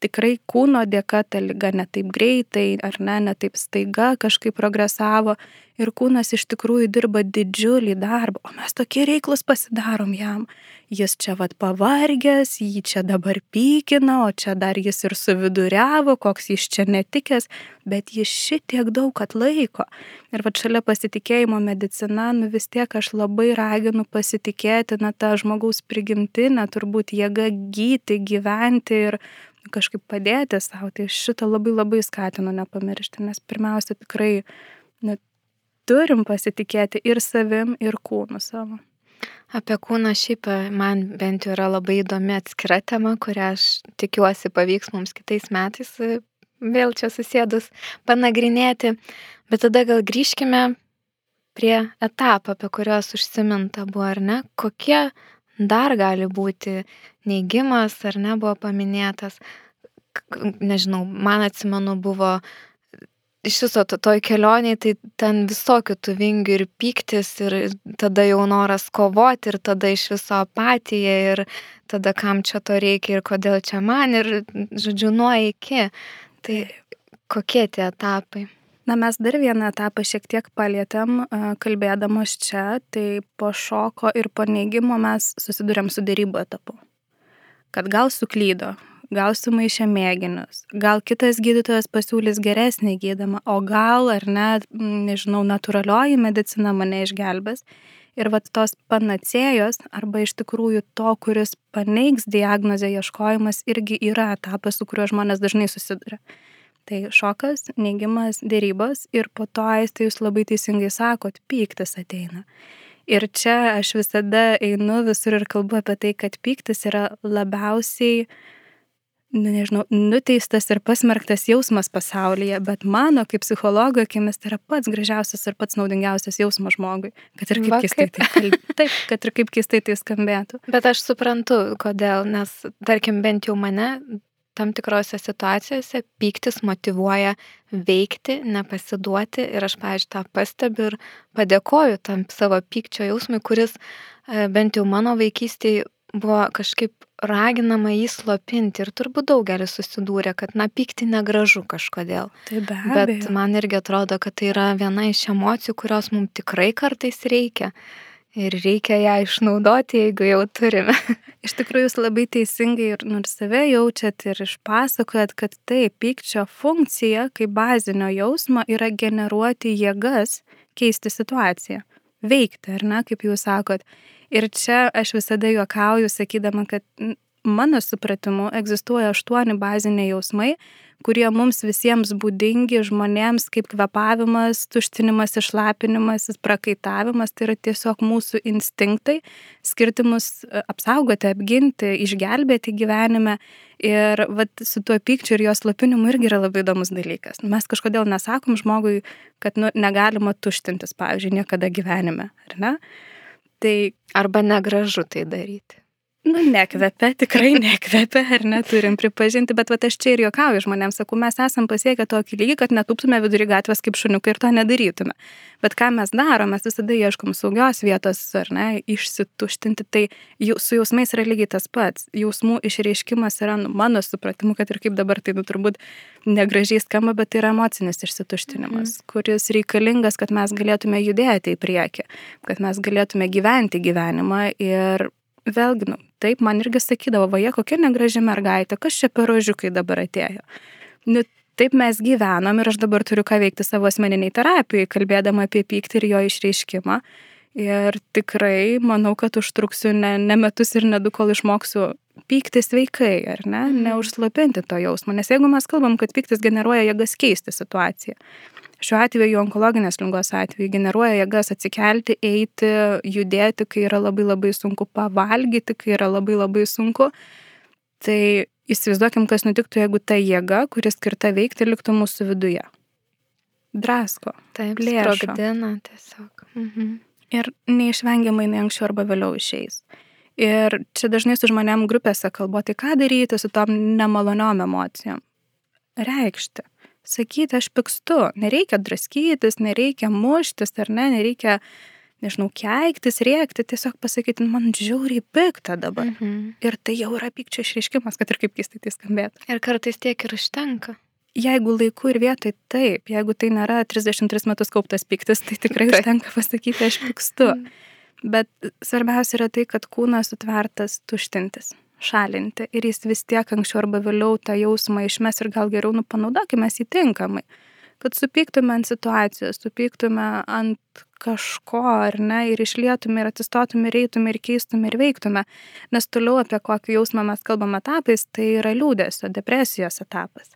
tikrai kūno dėka ta lyga netaip greitai ar ne, netaip staiga kažkaip progresavo ir kūnas iš tikrųjų dirba didžiulį darbą, o mes tokie reiklus pasidarom jam. Jis čia vad pavargęs, jį čia dabar pykina, o čia dar jis ir suviduriavo, koks jis čia netikęs, bet jis šitiek daug atlaiko. Ir vad šalia pasitikėjimo medicina, nu vis tiek aš labai raginu pasitikėti, na, tą žmogaus prigimtinę, turbūt jėga gyti, gyventi ir kažkaip padėti savo, tai šitą labai labai skatinu nepamiršti, nes pirmiausia tikrai net, turim pasitikėti ir savim, ir kūnu savo. Apie kūną šiaip e, man bent jau yra labai įdomi atskira tema, kurią aš tikiuosi pavyks mums kitais metais e, vėl čia susėdus panagrinėti. Bet tada gal grįžkime prie etapą, apie kuriuos užsiminta buvo, ar ne? Kokie dar gali būti neigimas ar nebuvo paminėtas. Nežinau, man atsimenu buvo iš viso to, toj kelioniai, tai ten visokių tų vingių ir pyktis, ir tada jau noras kovoti, ir tada iš viso apatija, ir tada kam čia to reikia, ir kodėl čia man, ir, žodžiu, nuo iki. Tai kokie tie etapai? Na, mes dar vieną etapą šiek tiek palėtėm, kalbėdamos čia, tai po šoko ir po neigimo mes susidurėm su dėrybų etapu. Kad gal suklydo, gal sumaišė mėginius, gal kitas gydytojas pasiūlys geresnį gydamą, o gal ar net, nežinau, natūralioji medicina mane išgelbės. Ir vat tos panacėjos arba iš tikrųjų to, kuris paneigs diagnozę ieškojimas, irgi yra etapas, su kuriuo žmonės dažnai susiduria. Tai šokas, neigimas, dėrybos ir po to aistė jūs labai teisingai sakot, pyktis ateina. Ir čia aš visada einu visur ir kalbu apie tai, kad pyktis yra labiausiai, nu, nežinau, nuteistas ir pasmerktas jausmas pasaulyje, bet mano kaip psichologo akimis tai yra pats gražiausias ir pats naudingiausias jausmas žmogui. Kad ir kaip Va, keistai kaip... tai. Taip, kad ir kaip keistai tai skambėtų. Bet aš suprantu, kodėl, nes tarkim bent jau mane tam tikrose situacijose pyktis motivuoja veikti, nepasiduoti ir aš, pavyzdžiui, tą pastebiu ir padėkoju tam savo pykčio jausmui, kuris e, bent jau mano vaikystėje buvo kažkaip raginama jį slopinti ir turbūt daugelis susidūrė, kad, na, pykti negražu kažkodėl. Tai be abejo. Bet man irgi atrodo, kad tai yra viena iš emocijų, kurios mums tikrai kartais reikia ir reikia ją išnaudoti, jeigu jau turime. Iš tikrųjų, jūs labai teisingai ir nors save jaučiat ir išpasakojat, kad tai pykčio funkcija, kaip bazinio jausmo, yra generuoti jėgas keisti situaciją, veikti, ar ne, kaip jūs sakot. Ir čia aš visada juokauju, sakydama, kad mano supratimu egzistuoja aštuoni baziniai jausmai, kurie mums visiems būdingi žmonėms kaip kvepavimas, tuštinimas, išlapinimas, prakaitavimas, tai yra tiesiog mūsų instinktai, skirti mus e, apsaugoti, apginti, išgelbėti gyvenime. Ir vat, su tuo pykčiu ir jos slapinimu irgi yra labai įdomus dalykas. Mes kažkodėl nesakom žmogui, kad nu, negalima tuštintis, pavyzdžiui, niekada gyvenime, ar ne? Tai arba negražu tai daryti. Nu, nekvepia, tikrai nekvepia, ar neturim pripažinti, bet va aš čia ir juokauju žmonėms, sakau, mes esam pasiekę tokį lygį, kad netuptume vidurį gatvės kaip šuniukai ir to nedarytume. Bet ką mes darom, mes visada ieškom saugios vietos, ar ne, išsituštinti, tai jų, su jausmais yra lygiai tas pats. Jausmų išreiškimas yra, nu, mano supratimu, kad ir kaip dabar tai nu, turbūt negražiai skamba, bet tai yra emocinis išsituštinimas, mm. kuris reikalingas, kad mes galėtume judėti į priekį, kad mes galėtume gyventi gyvenimą ir vėlgi, nu, taip, man irgi sakydavo, va, jie kokia negraži mergaitė, kas čia per rožiukai dabar atėjo. Nu, taip mes gyvenom ir aš dabar turiu ką veikti savo asmeniniai terapijai, kalbėdama apie pyktį ir jo išreiškimą. Ir tikrai manau, kad užtruksiu ne, ne metus ir ne du, kol išmoksiu pykti sveikai, ar ne, Mhm. neužslopinti to jausmo. Nes jeigu mes kalbam, kad pyktis generuoja jėgas keisti situaciją, šiuo atveju onkologinės lygos atveju generuoja jėgas atsikelti, eiti, judėti, kai yra labai labai sunku pavalgyti, kai yra labai labai sunku, tai įsivaizduokim, kas nutiktų, jeigu ta jėga, kuri skirta veikti, liktų mūsų viduje. Drasko. Taip, plėšo. sprogdina tiesiog. Mhm. ir neišvengiamai jinai anksčiau arba vėliau išeis. Ir čia dažnai su žmonėm grupėse kalbu, tai ką daryti su tom nemaloniom emocijom? Reikšti. Sakyti, aš pykstu. Nereikia draskytis, nereikia muštis, ar ne, nereikia, nežinau, keiktis, rėkti, tiesiog pasakyti, man žiauriai pikta dabar. Mhm. Ir tai jau yra pykčio išreiškimas, kad ir kaip keistai tai skambėtų. Ir kartais tiek ir užtenka. Jeigu laiku ir vietoj taip, jeigu tai nėra 33 metus kauptas pyktis, tai tikrai Taip. užtenka pasakyti, aš pykstu. Mhm. Bet svarbiausia yra tai, kad kūnas sutvertas tuštintis, šalinti. Ir jis vis tiek anksčiau arba vėliau tą jausmą išmes ir gal geriau nu panaudokime jį tinkamai. Kad supyktume ant situacijos, supyktume ant kažko ar ne ir išlietume ir atsistotume ir eitume ir keistume ir veiktume. Nes toliau apie kokį jausmą mes kalbam etapais, tai yra liūdėsio, depresijos etapas.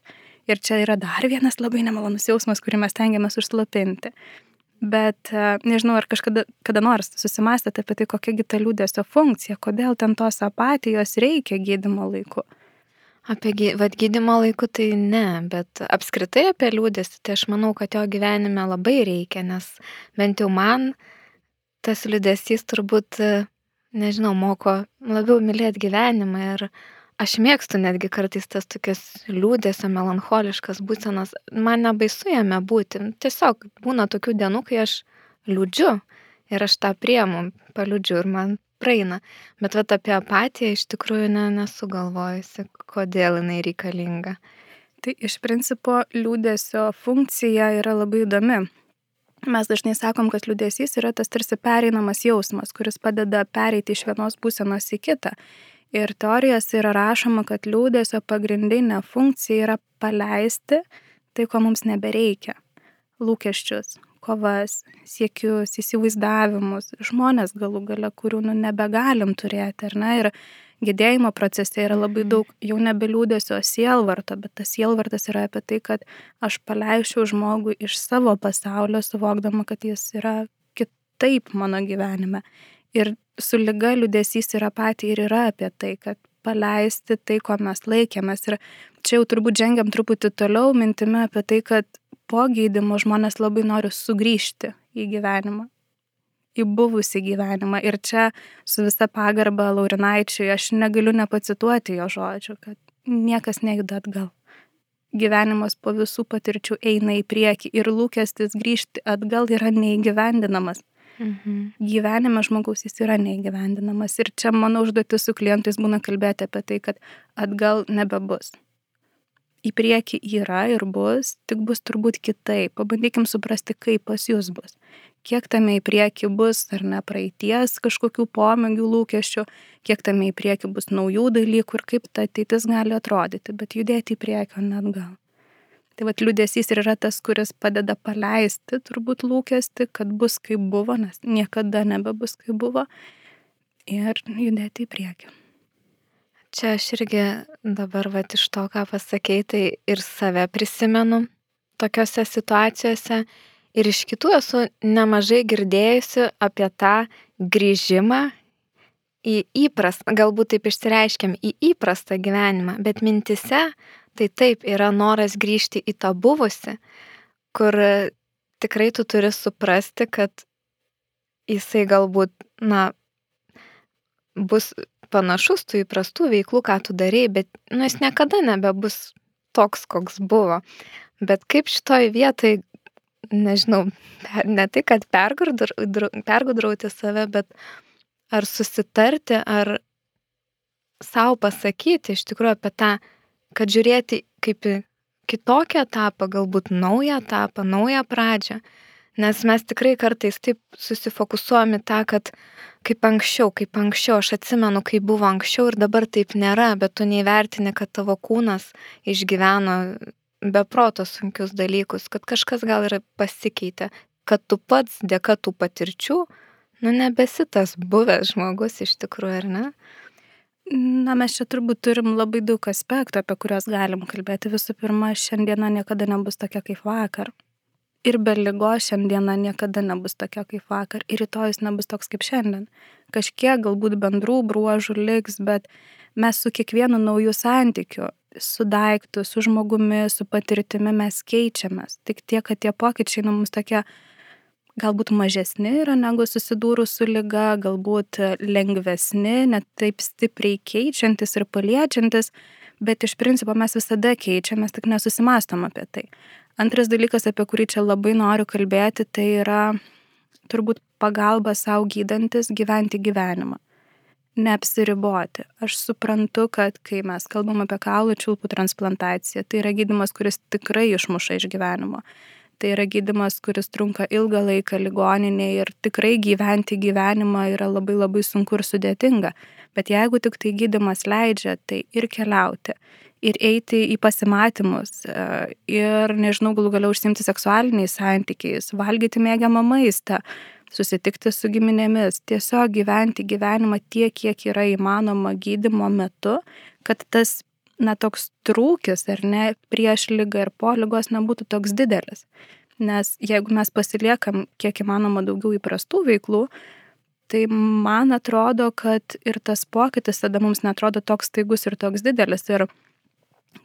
Ir čia yra dar vienas labai nemalonus jausmas, kurį mes tengiamės užslopinti. Bet e, nežinau, ar kažkada kada nors susimastėte apie tai, kokia ta liūdėsio funkcija, kodėl ten tos apatijos reikia gydimo laiku. Apie vat gydimo laiku tai ne, bet apskritai apie liūdėsi, tai aš manau, kad jo gyvenime labai reikia, nes bent jau man tas liūdėsys turbūt, nežinau, moko labiau mylėti gyvenimą ir aš mėgstu netgi kartais tas tokias liūdėsio, melancholiškas būsenas, man nebaisu jame būti, tiesiog būna tokių dienų, kai aš liūdžiu ir aš tą priemu, paliūdžiu ir man praeina. Bet vat apie apatiją iš tikrųjų ne, nesu galvojusi, kodėl jinai reikalinga. Tai iš principo liūdėsio funkcija yra labai įdomi. Mes dažnai sakom, kad liūdėsys yra tas tarsi pereinamas jausmas, kuris padeda pereiti iš vienos būsenos į kitą. Ir teorijose yra rašoma, kad liūdėsio pagrindinė funkcija yra paleisti tai, ko mums nebereikia. Lūkesčius, kovas, siekius, įsivaizdavimus, žmonės galų gale, kurių nu, nebegalim turėti, ar ne? Ir gedėjimo procese yra labai daug jau nebeliūdėsio sielvarto, bet tas sielvartas yra apie tai, kad aš paleisčiau žmogų iš savo pasaulio, suvokdama, kad jis yra kitaip mano gyvenime. Ir su lyga liūdėsys yra pati ir yra apie tai, kad paleisti tai, ko mes laikėmės. Ir čia jau turbūt žengiam truputį toliau mintimi apie tai, kad po gydimo žmonės labai nori sugrįžti į gyvenimą, į buvusį gyvenimą. Ir čia su visa pagarba Laurinaičiui aš negaliu nepacituoti jo žodžių, kad niekas nejuda atgal. Gyvenimas po visų patirčių eina į priekį ir lūkestis grįžti atgal yra neįgyvendinamas. Mhm. Gyvenime žmogaus jis yra neįgyvendinamas. Ir čia mano užduotis su klientais būna kalbėti apie tai, kad atgal nebebus. Į priekį yra ir bus, tik bus turbūt kitaip. Pabandykim suprasti, kaip pas jūs bus. Kiek tame į priekį bus, ar ne praeities kažkokių pomėgių lūkesčių, kiek tame į priekį bus naujų dalykų ir kaip ta ateitis gali atrodyti, bet judėti į priekį, o ne atgal. Tai vad liūdėsys ir yra tas, kuris padeda paleisti turbūt lūkesti, kad bus kaip buvo, nes niekada nebebus kaip buvo, ir judėti į priekį. Čia aš irgi dabar vat iš to, ką pasakėjai, tai ir save prisimenu tokiuose situacijose ir iš kitų esu nemažai girdėjusi apie tą grįžimą į įprastą, galbūt taip išsireiškiam, į įprastą gyvenimą, bet mintise tai taip yra noras grįžti į tą buvusi, kur tikrai tu turi suprasti, kad jisai galbūt, na, bus panašus tų įprastų veiklų, ką tu darėjai, bet nu, jis niekada nebebus toks, koks buvo. Bet kaip šitoj vietoj, nežinau, ne tai, kad pergudr- pergudrauti save, bet ar susitarti, ar savo pasakyti iš tikrųjų apie tą, kad žiūrėti kaip į kitokį etapą, galbūt naują etapą, naują pradžią. Nes mes tikrai kartais taip susifokusuojame tą, kad kaip anksčiau, kaip anksčiau, aš atsimenu, kaip buvo anksčiau ir dabar taip nėra, bet tu neįvertini, kad tavo kūnas išgyveno beproto sunkius dalykus, kad kažkas gal ir pasikeitė, kad tu pats dėka tų patirčių, nu nebesi tas buvęs žmogus iš tikrųjų, ar ne? Na, mes čia turbūt turim labai daug aspektų, apie kuriuos galim kalbėti. Visų pirma, šiandiena niekada nebus tokia kaip vakar. Ir be lygo šiandiena niekada nebus tokia kaip vakar. Ir rytojus nebus toks kaip šiandien. Kažkiek galbūt bendrų bruožų liks, bet mes su kiekvienu nauju santykiu, su daiktu, su žmogumi, su patirtimi mes keičiamės. Tik tiek, kad tie pokyčiai nu, mums tokie galbūt mažesni yra negu susidūrus su lyga, galbūt lengvesni, net taip stipriai keičiantis ir paliečiantis, bet iš principo mes visada keičiamės, tik nesusimastom apie tai. Antras dalykas, apie kurį čia labai noriu kalbėti, tai yra turbūt pagalba savo gydantis gyventi gyvenimą. Neapsiriboti. Aš suprantu, kad kai mes kalbam apie kaulų čiulpų transplantaciją, tai yra gydimas, kuris tikrai išmuša iš gyvenimo tai yra gydimas, kuris trunka ilgą laiką ligoninėje ir tikrai gyventi gyvenimą yra labai labai sunku ir sudėtinga. Bet jeigu tik tai gydimas leidžia, tai ir keliauti, ir eiti į pasimatymus, e, ir, nežinau, galų galiau užsimti seksualiniais santykiais, valgyti mėgiamą maistą, susitikti su giminėmis, tiesiog gyventi gyvenimą tiek, kiek yra įmanoma gydimo metu, kad tas na, toks trūkis ar ne prieš lygą ir po lygos nebūtų toks didelis. Nes jeigu mes pasiliekam kiek įmanoma daugiau įprastų veiklų, tai man atrodo, kad ir tas pokytis tada mums netrodo toks staigus ir toks didelis. Ir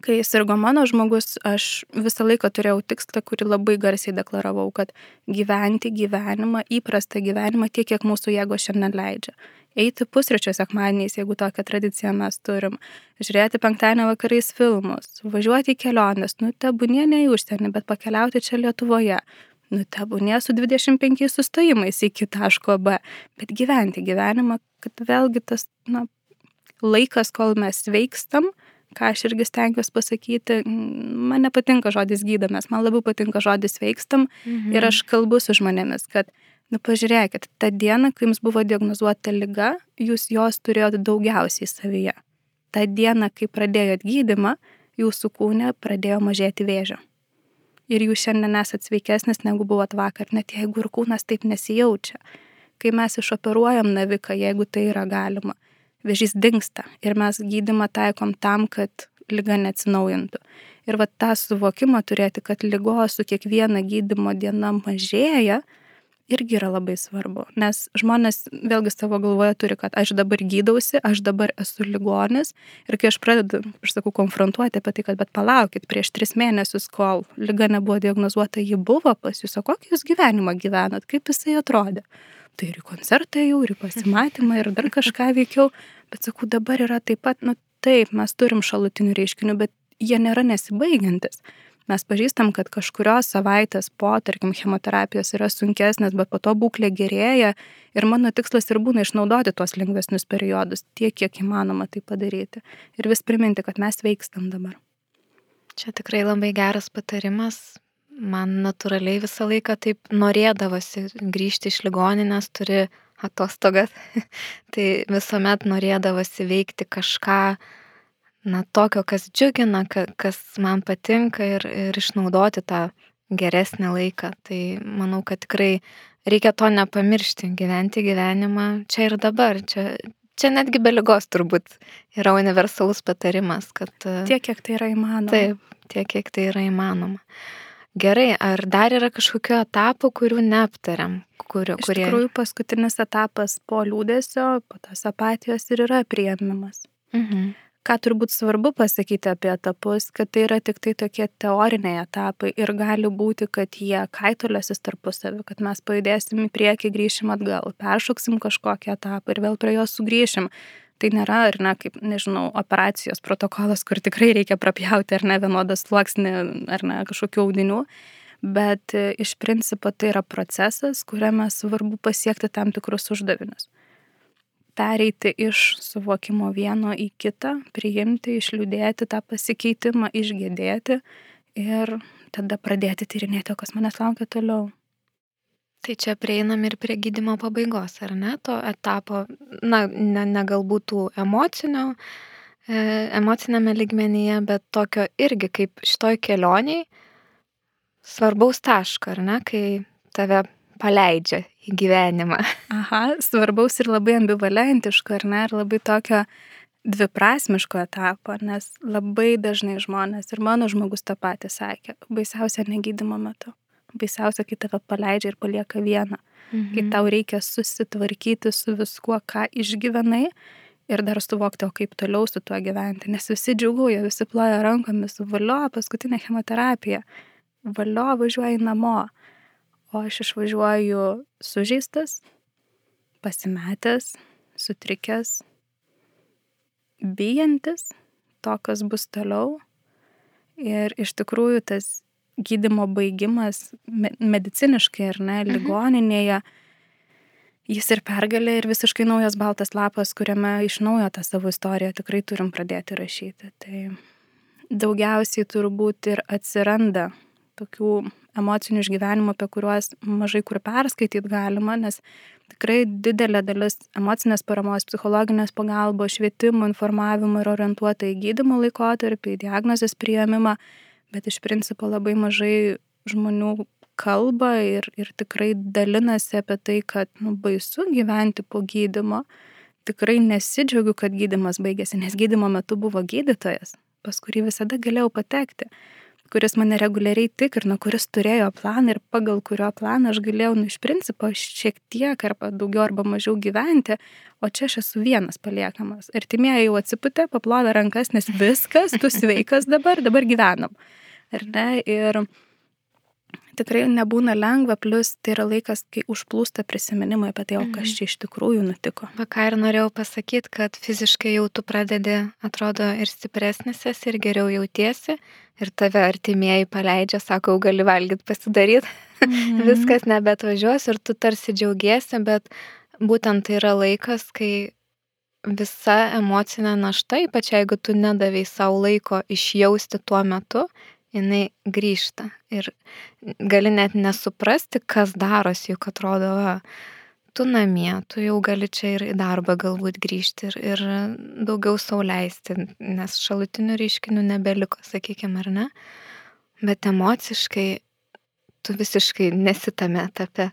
kai sirgo mano žmogus, aš visą laiką turėjau tikslą, kurį labai garsiai deklaravau, kad gyventi gyvenimą, įprastą gyvenimą tiek, kiek mūsų jėgo šiandien leidžia eiti pusryčio sekmadieniais, jeigu tokią tradiciją mes turim, žiūrėti penktadienio vakarais filmus, važiuoti į keliones, nu tebūnie ne į užsienį, bet pakeliauti čia Lietuvoje. Nu tebūnie su 25 sustojimais iki taško B, bet gyventi gyvenimą, kad vėlgi tas na, laikas, kol mes veikstam, ką aš irgi stengiuosi pasakyti, man nepatinka žodis gydomės, man labiau patinka žodis veikstam mhm. ir aš kalbu su žmonėmis, kad Nu pažiūrėkit, tą dieną, kai jums buvo diagnozuota lyga, jūs jos turėjot daugiausiai savyje. Ta diena, kai pradėjot gydimą, jūsų kūne pradėjo mažėti vėžio. Ir jūs šiandien esate sveikesnis negu buvot vakar, net jeigu ir kūnas taip nesijaučia. Kai mes išoperuojam naviką, jeigu tai yra galima, vėžys dinksta ir mes gydimą taikom tam, kad lyga neatsinaujintų. Ir va tą suvokimą turėti, kad lygos su kiekviena gydimo diena mažėja, irgi yra labai svarbu, nes žmonės vėlgi savo galvoje turi, kad aš dabar gydausi, aš dabar esu ligonis ir kai aš pradedu, aš sakau, konfrontuoti apie tai, kad bet palaukit, prieš tris mėnesius, kol lyga nebuvo diagnozuota, ji buvo pas jūs, o kokį jūs gyvenimą gyvenat, kaip jisai atrodė. Tai ir į koncertą jau, ir į pasimatymą, ir dar kažką veikiau, bet sakau, dabar yra taip pat, nu taip, mes turim šalutinių reiškinių, bet jie nėra nesibaigiantis mes pažįstam, kad kažkurios savaitės po, tarkim, chemoterapijos yra sunkesnės, bet po to būklė gerėja ir mano tikslas ir būna išnaudoti tuos lengvesnius periodus tiek, kiek įmanoma tai padaryti ir vis priminti, kad mes veikstam dabar. Čia tikrai labai geras patarimas. Man natūraliai visą laiką taip norėdavosi grįžti iš ligoninės, turi atostogas, tai visuomet norėdavosi veikti kažką, na, tokio, kas džiugina, kas man patinka ir, ir išnaudoti tą geresnį laiką. Tai manau, kad tikrai reikia to nepamiršti, gyventi gyvenimą čia ir dabar. Čia, čia netgi be lygos turbūt yra universalus patarimas, kad... Tiek, kiek tai yra įmanoma. Taip, tiek, kiek tai yra įmanoma. Gerai, ar dar yra kažkokiu etapu, kurių neaptariam? Kuriu, Iš kurie... tikrųjų, paskutinis etapas po liūdėsio, po tos apatijos ir yra prieimimas. Mhm ką turbūt svarbu pasakyti apie etapus, kad tai yra tik tai tokie teoriniai etapai ir gali būti, kad jie kaitolėsis tarpusavį, kad mes pajudėsim į priekį, grįšim atgal, peršoksim kažkokį etapą ir vėl prie jo sugrįšim. Tai nėra, ar ne, kaip, nežinau, operacijos protokolas, kur tikrai reikia prapjauti, ar ne, vienodą sluoksnį, ar ne, kažkokių audinių, bet e, iš principo tai yra procesas, kuriame svarbu pasiekti tam tikrus uždavinius pereiti iš suvokimo vieno į kitą, priimti, išliūdėti tą pasikeitimą, išgėdėti ir tada pradėti tyrinėti, o kas manęs laukia toliau. Tai čia prieinam ir prie gydimo pabaigos, ar ne, to etapo, na, ne, ne galbūt tų emocinio, e, emocinėme ligmenyje, bet tokio irgi kaip šitoj kelioniai svarbaus taško, ar ne, kai tave paleidžia į gyvenimą. Aha, svarbaus ir labai ambivalentiško, ar ne, ir labai tokio dviprasmiško etapo, nes labai dažnai žmonės ir mano žmogus tą patį sakė, baisiausia negydimo metu. Baisiausia, kai tave paleidžia ir palieka vieną. Mhm. Kai tau reikia susitvarkyti su viskuo, ką išgyvenai ir dar suvokti, o kaip toliau su tuo gyventi. Nes visi džiuguoja, visi ploja rankomis, valio, paskutinė chemoterapija, valio važiuoja namo, o aš išvažiuoju sužeistas, pasimetęs, sutrikęs, bijantis to, kas bus toliau. Ir iš tikrųjų tas gydimo baigimas mediciniškai ar ne, mhm. ligoninėje, jis ir pergalė ir visiškai naujas baltas lapas, kuriame iš naujo tą savo istoriją tikrai turim pradėti rašyti. Tai daugiausiai turbūt ir atsiranda tokių emocinių išgyvenimų, apie kuriuos mažai kur perskaityti galima, nes tikrai didelė dalis emocinės paramos, psichologinės pagalbos, švietimo, informavimo yra orientuota į gydimo laikotarpį, į diagnozės prieimimą, bet iš principo labai mažai žmonių kalba ir, ir tikrai dalinasi apie tai, kad nu, baisu gyventi po gydimo. Tikrai nesidžiaugiu, kad gydimas baigėsi, nes gydimo metu buvo gydytojas, pas kurį visada galėjau patekti kuris mane reguliariai tikrino, kuris turėjo planą ir pagal kurio planą aš galėjau, nu, iš principo, šiek tiek arba daugiau arba mažiau gyventi, o čia aš esu vienas paliekamas. Ir timėjai jau atsiputė, paplovė rankas, nes viskas, tu sveikas dabar, dabar gyvenam. Ar ne? Ir tikrai nebūna lengva, plus tai yra laikas, kai užplūsta prisiminimai apie tai, o kas mhm. čia iš tikrųjų nutiko. Va ką ir norėjau pasakyti, kad fiziškai jau tu pradedi, atrodo, ir stipresnis esi, ir geriau jautiesi, ir tave artimieji paleidžia, sako, gali valgyti, pasidaryti, mhm. viskas nebetvažiuos ir tu tarsi džiaugiesi, bet būtent tai yra laikas, kai visa emocinė našta, ypač jeigu tu nedavėjai savo laiko išjausti tuo metu, jinai grįžta. Ir gali net nesuprasti, kas darosi, juk atrodo, va, tu namie, tu jau gali čia ir į darbą galbūt grįžti ir, ir daugiau sauliaisti, nes šalutinių reiškinių nebeliko, sakykime, ar ne. Bet emociškai tu visiškai nesitame etape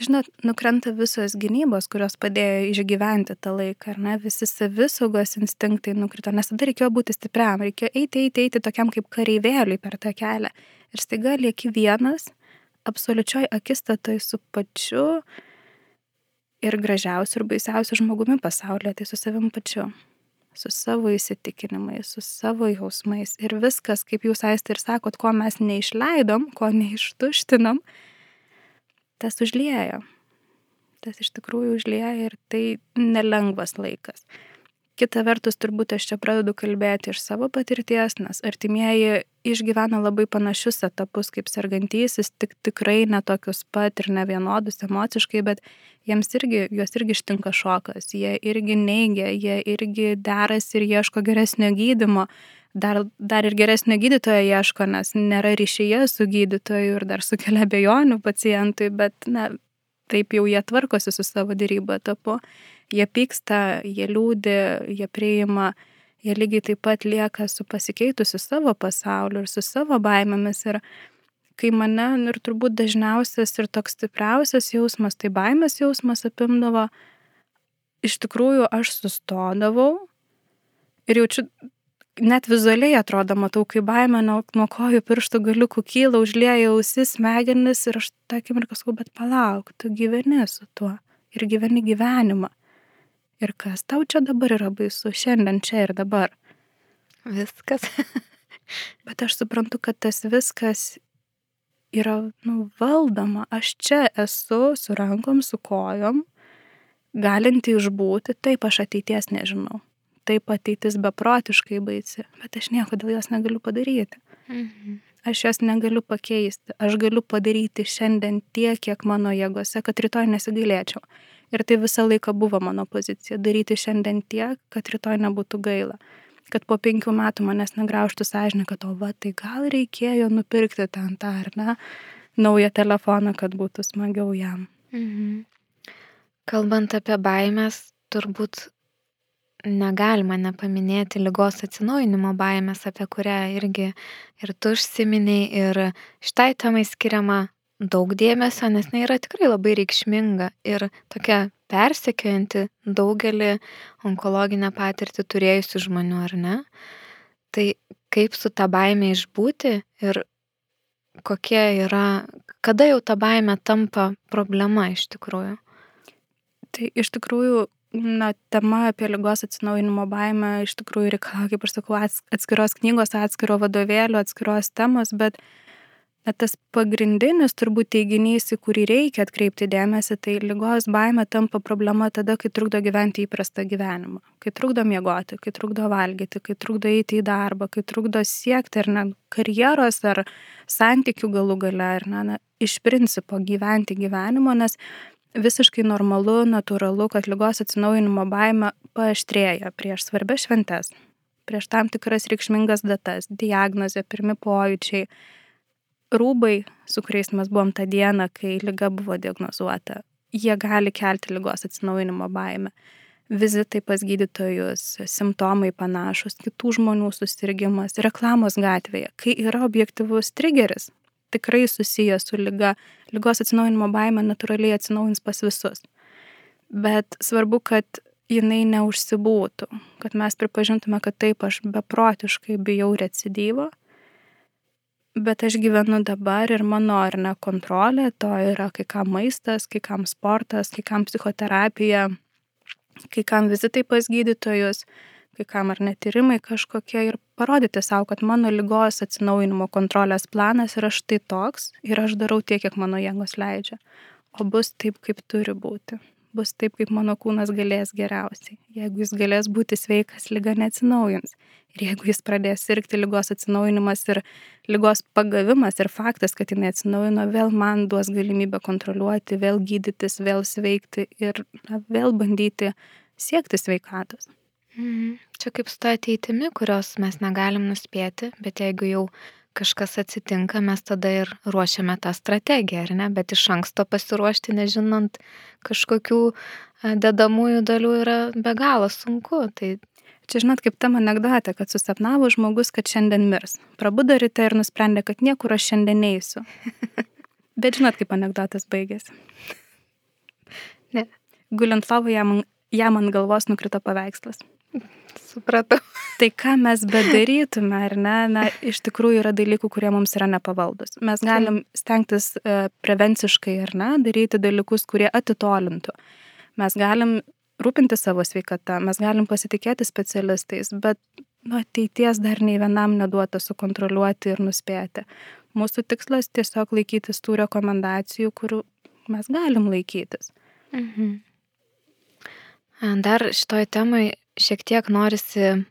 žinot, nukrenta visos gynybos, kurios padėjo išgyventi tą laiką, ar ne, visi savisaugos instinktai nukrito, nes tada reikėjo būti stipriam, reikėjo eiti, eiti, eiti tokiam kaip kareivėliui per tą kelią. Ir staiga lieki vienas, absoliučioj akistatoj su pačiu ir gražiausiu ir baisiausiu žmogumi pasaulyje, tai su savim pačiu su savo įsitikinimais, su savo jausmais ir viskas, kaip jūs aistė ir sakot, ko mes neišleidom, ko neištuštinom, tas užliejo. Tas iš tikrųjų užlieja ir tai nelengvas laikas. Kita vertus, turbūt aš čia pradedu kalbėti iš savo patirties, nes artimieji išgyvena labai panašius etapus kaip sergantysis, tik tikrai netokius pat ir ne vienodus emociškai, bet jiems irgi, juos irgi ištinka šokas, jie irgi neigia, jie irgi deras ir ieško geresnio gydimo dar, dar ir geresnio gydytojo ieško, nes nėra ryšyje su gydytoju ir dar sukelia bejonių pacientui, bet na, taip jau jie tvarkosi su savo dėrybo etapu. Jie pyksta, jie liūdė, jie priima, jie lygiai taip pat lieka su pasikeitusiu savo pasauliu ir su savo baimėmis. Ir kai mane, ir turbūt dažniausias ir toks stipriausias jausmas, tai baimės jausmas apimdavo, iš tikrųjų aš sustodavau ir jaučiu net vizualiai atrodo, matau, kaip baimė nuo, nuo kojų pirštų galiukų kyla, užlieja ausis, smegenis ir aš tą akimirką sakau, bet palauk, tu gyveni su tuo ir gyveni gyvenimą. Ir kas tau čia dabar yra baisu, šiandien čia ir dabar? Viskas. bet aš suprantu, kad tas viskas yra nu, valdoma. Aš čia esu su rankom, su kojom, galinti išbūti, taip aš ateities nežinau taip ateitis beprotiškai baisi, bet aš nieko dėl jos negaliu padaryti. Mhm. Aš jos negaliu pakeisti. Aš galiu padaryti šiandien tiek, kiek mano jėgose, kad rytoj nesigailėčiau. Ir tai visą laiką buvo mano pozicija - daryti šiandien tiek, kad rytoj nebūtų gaila. Kad po penkių metų manęs negraužtų sąžinė, kad o va, tai gal reikėjo nupirkti ten tą ar ne, naują telefoną, kad būtų smagiau jam. Mhm. Kalbant apie baimės, turbūt negalima nepaminėti lygos atsinaujinimo baimės, apie kurią irgi ir tu užsiminiai, ir šitai temai skiriama daug dėmesio, nes jinai yra tikrai labai reikšminga ir tokia persekiojanti daugelį onkologinę patirtį turėjusių žmonių, ar ne? Tai kaip su tą baimę išbūti ir kokie yra, kada jau ta baimė tampa problema iš tikrųjų? Tai iš tikrųjų na, tema apie lygos atsinaujinimo baimę iš tikrųjų reikalauja, kaip aš sakau, atskiros knygos, atskiro vadovėlio, atskiros temos, bet na, tas pagrindinis turbūt teiginys, į kurį reikia atkreipti dėmesį, tai lygos baimė tampa problema tada, kai trukdo gyventi įprastą gyvenimą, kai trukdo miegoti, kai trukdo valgyti, kai trukdo eiti į darbą, kai trukdo siekti ar ne karjeros ar santykių galų gale, ar ne, na, iš principo gyventi gyvenimo, nes visiškai normalu, natūralu, kad lygos atsinaujinimo baime paaštrėja prieš svarbias šventes, prieš tam tikras reikšmingas datas, diagnozė, pirmi pojūčiai, rūbai, su kuriais mes buvom tą dieną, kai lyga buvo diagnozuota, jie gali kelti lygos atsinaujinimo baimę. Vizitai pas gydytojus, simptomai panašus, kitų žmonių susirgymas, reklamos gatvėje, kai yra objektivus trigeris, tikrai susijęs su lyga. Lygos atsinaujinimo baime natūraliai atsinaujins pas visus. Bet svarbu, kad jinai neužsibūtų, kad mes pripažintume, kad taip aš beprotiškai bijau recidyvo, bet aš gyvenu dabar ir mano ar ne kontrolė, to yra kai kam maistas, kai kam sportas, kai kam psichoterapija, kai kam vizitai pas gydytojus, kai kam ar netyrimai kažkokie ir parodyti savo, kad mano lygos atsinaujinimo kontrolės planas yra štai toks ir aš darau tiek, kiek mano jėgos leidžia. O bus taip, kaip turi būti. Bus taip, kaip mano kūnas galės geriausiai. Jeigu jis galės būti sveikas, lyga neatsinaujins. Ir jeigu jis pradės sirgti lygos atsinaujinimas ir lygos pagavimas ir faktas, kad jinai atsinaujino, vėl man duos galimybę kontroliuoti, vėl gydytis, vėl sveikti ir na, vėl bandyti siekti sveikatos. Mhm. Čia kaip su ta ateitimi, kurios mes negalim nuspėti, bet jeigu jau kažkas atsitinka, mes tada ir ruošiame tą strategiją, ar ne? Bet iš anksto pasiruošti, nežinant kažkokių dedamųjų dalių, yra be galo sunku. Tai Čia žinot, kaip tam anegdote, kad susapnavo žmogus, kad šiandien mirs. Prabudo ryte ir nusprendė, kad niekur aš šiandien neįsiu. Bet žinot, kaip anegdotas baigėsi. Ne. Guliant lovą jam, jam ant galvos nukrito paveikslas. Supratau. Tai ką mes bedarytume, ar ne, na, iš tikrųjų yra dalykų, kurie mums yra nepavaldus. Mes galim stengtis uh, prevenciškai, ar ne, daryti dalykus, kurie atitolintų. Mes galim rūpinti savo sveikatą, mes galim pasitikėti specialistais, bet nu, ateities dar nei vienam neduota sukontroliuoti ir nuspėti. Mūsų tikslas tiesiog laikytis tų rekomendacijų, kurių mes galim laikytis. Mhm. Dar šitoj temai šiek tiek norisi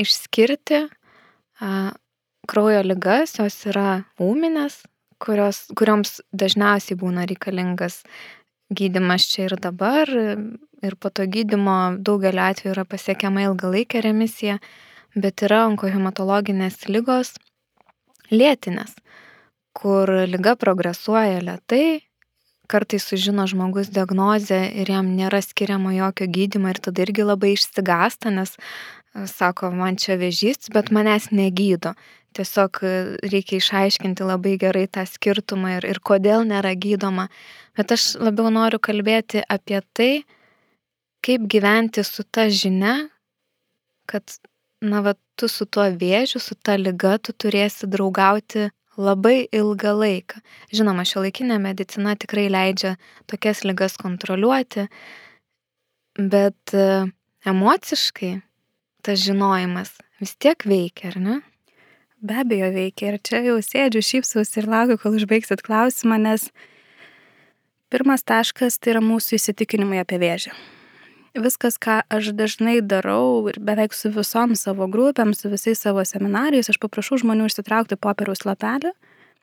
išskirti a, kraujo lygas, jos yra ūminės, kurios, kurioms dažniausiai būna reikalingas gydimas čia ir dabar. Ir po to gydimo daugeliu atveju yra pasiekiama ilgalaikė remisija, bet yra onkohematologinės lygos lėtinės, kur lyga progresuoja lietai, kartais sužino žmogus diagnozę ir jam nėra skiriama jokio gydymo ir tada irgi labai išsigasta, nes e, sako, man čia vėžys, bet manęs negydo. Tiesiog e, reikia išaiškinti labai gerai tą skirtumą ir, ir kodėl nėra gydoma. Bet aš labiau noriu kalbėti apie tai, kaip gyventi su ta žinia, kad, na, va, tu su tuo vėžiu, su ta lyga, tu turėsi draugauti labai ilgą laiką. Žinoma, šio laikinė medicina tikrai leidžia tokias lygas kontroliuoti, bet e, emociškai tas žinojimas vis tiek veikia, ar ne? Be abejo veikia ir čia jau sėdžiu, šypsaus ir laukiu, kol užbaigsit klausimą, nes pirmas taškas tai yra mūsų įsitikinimai apie vėžį viskas, ką aš dažnai darau ir beveik su visom savo grupėm, su visais savo seminarijais, aš paprašau žmonių išsitraukti popieriaus lapelį,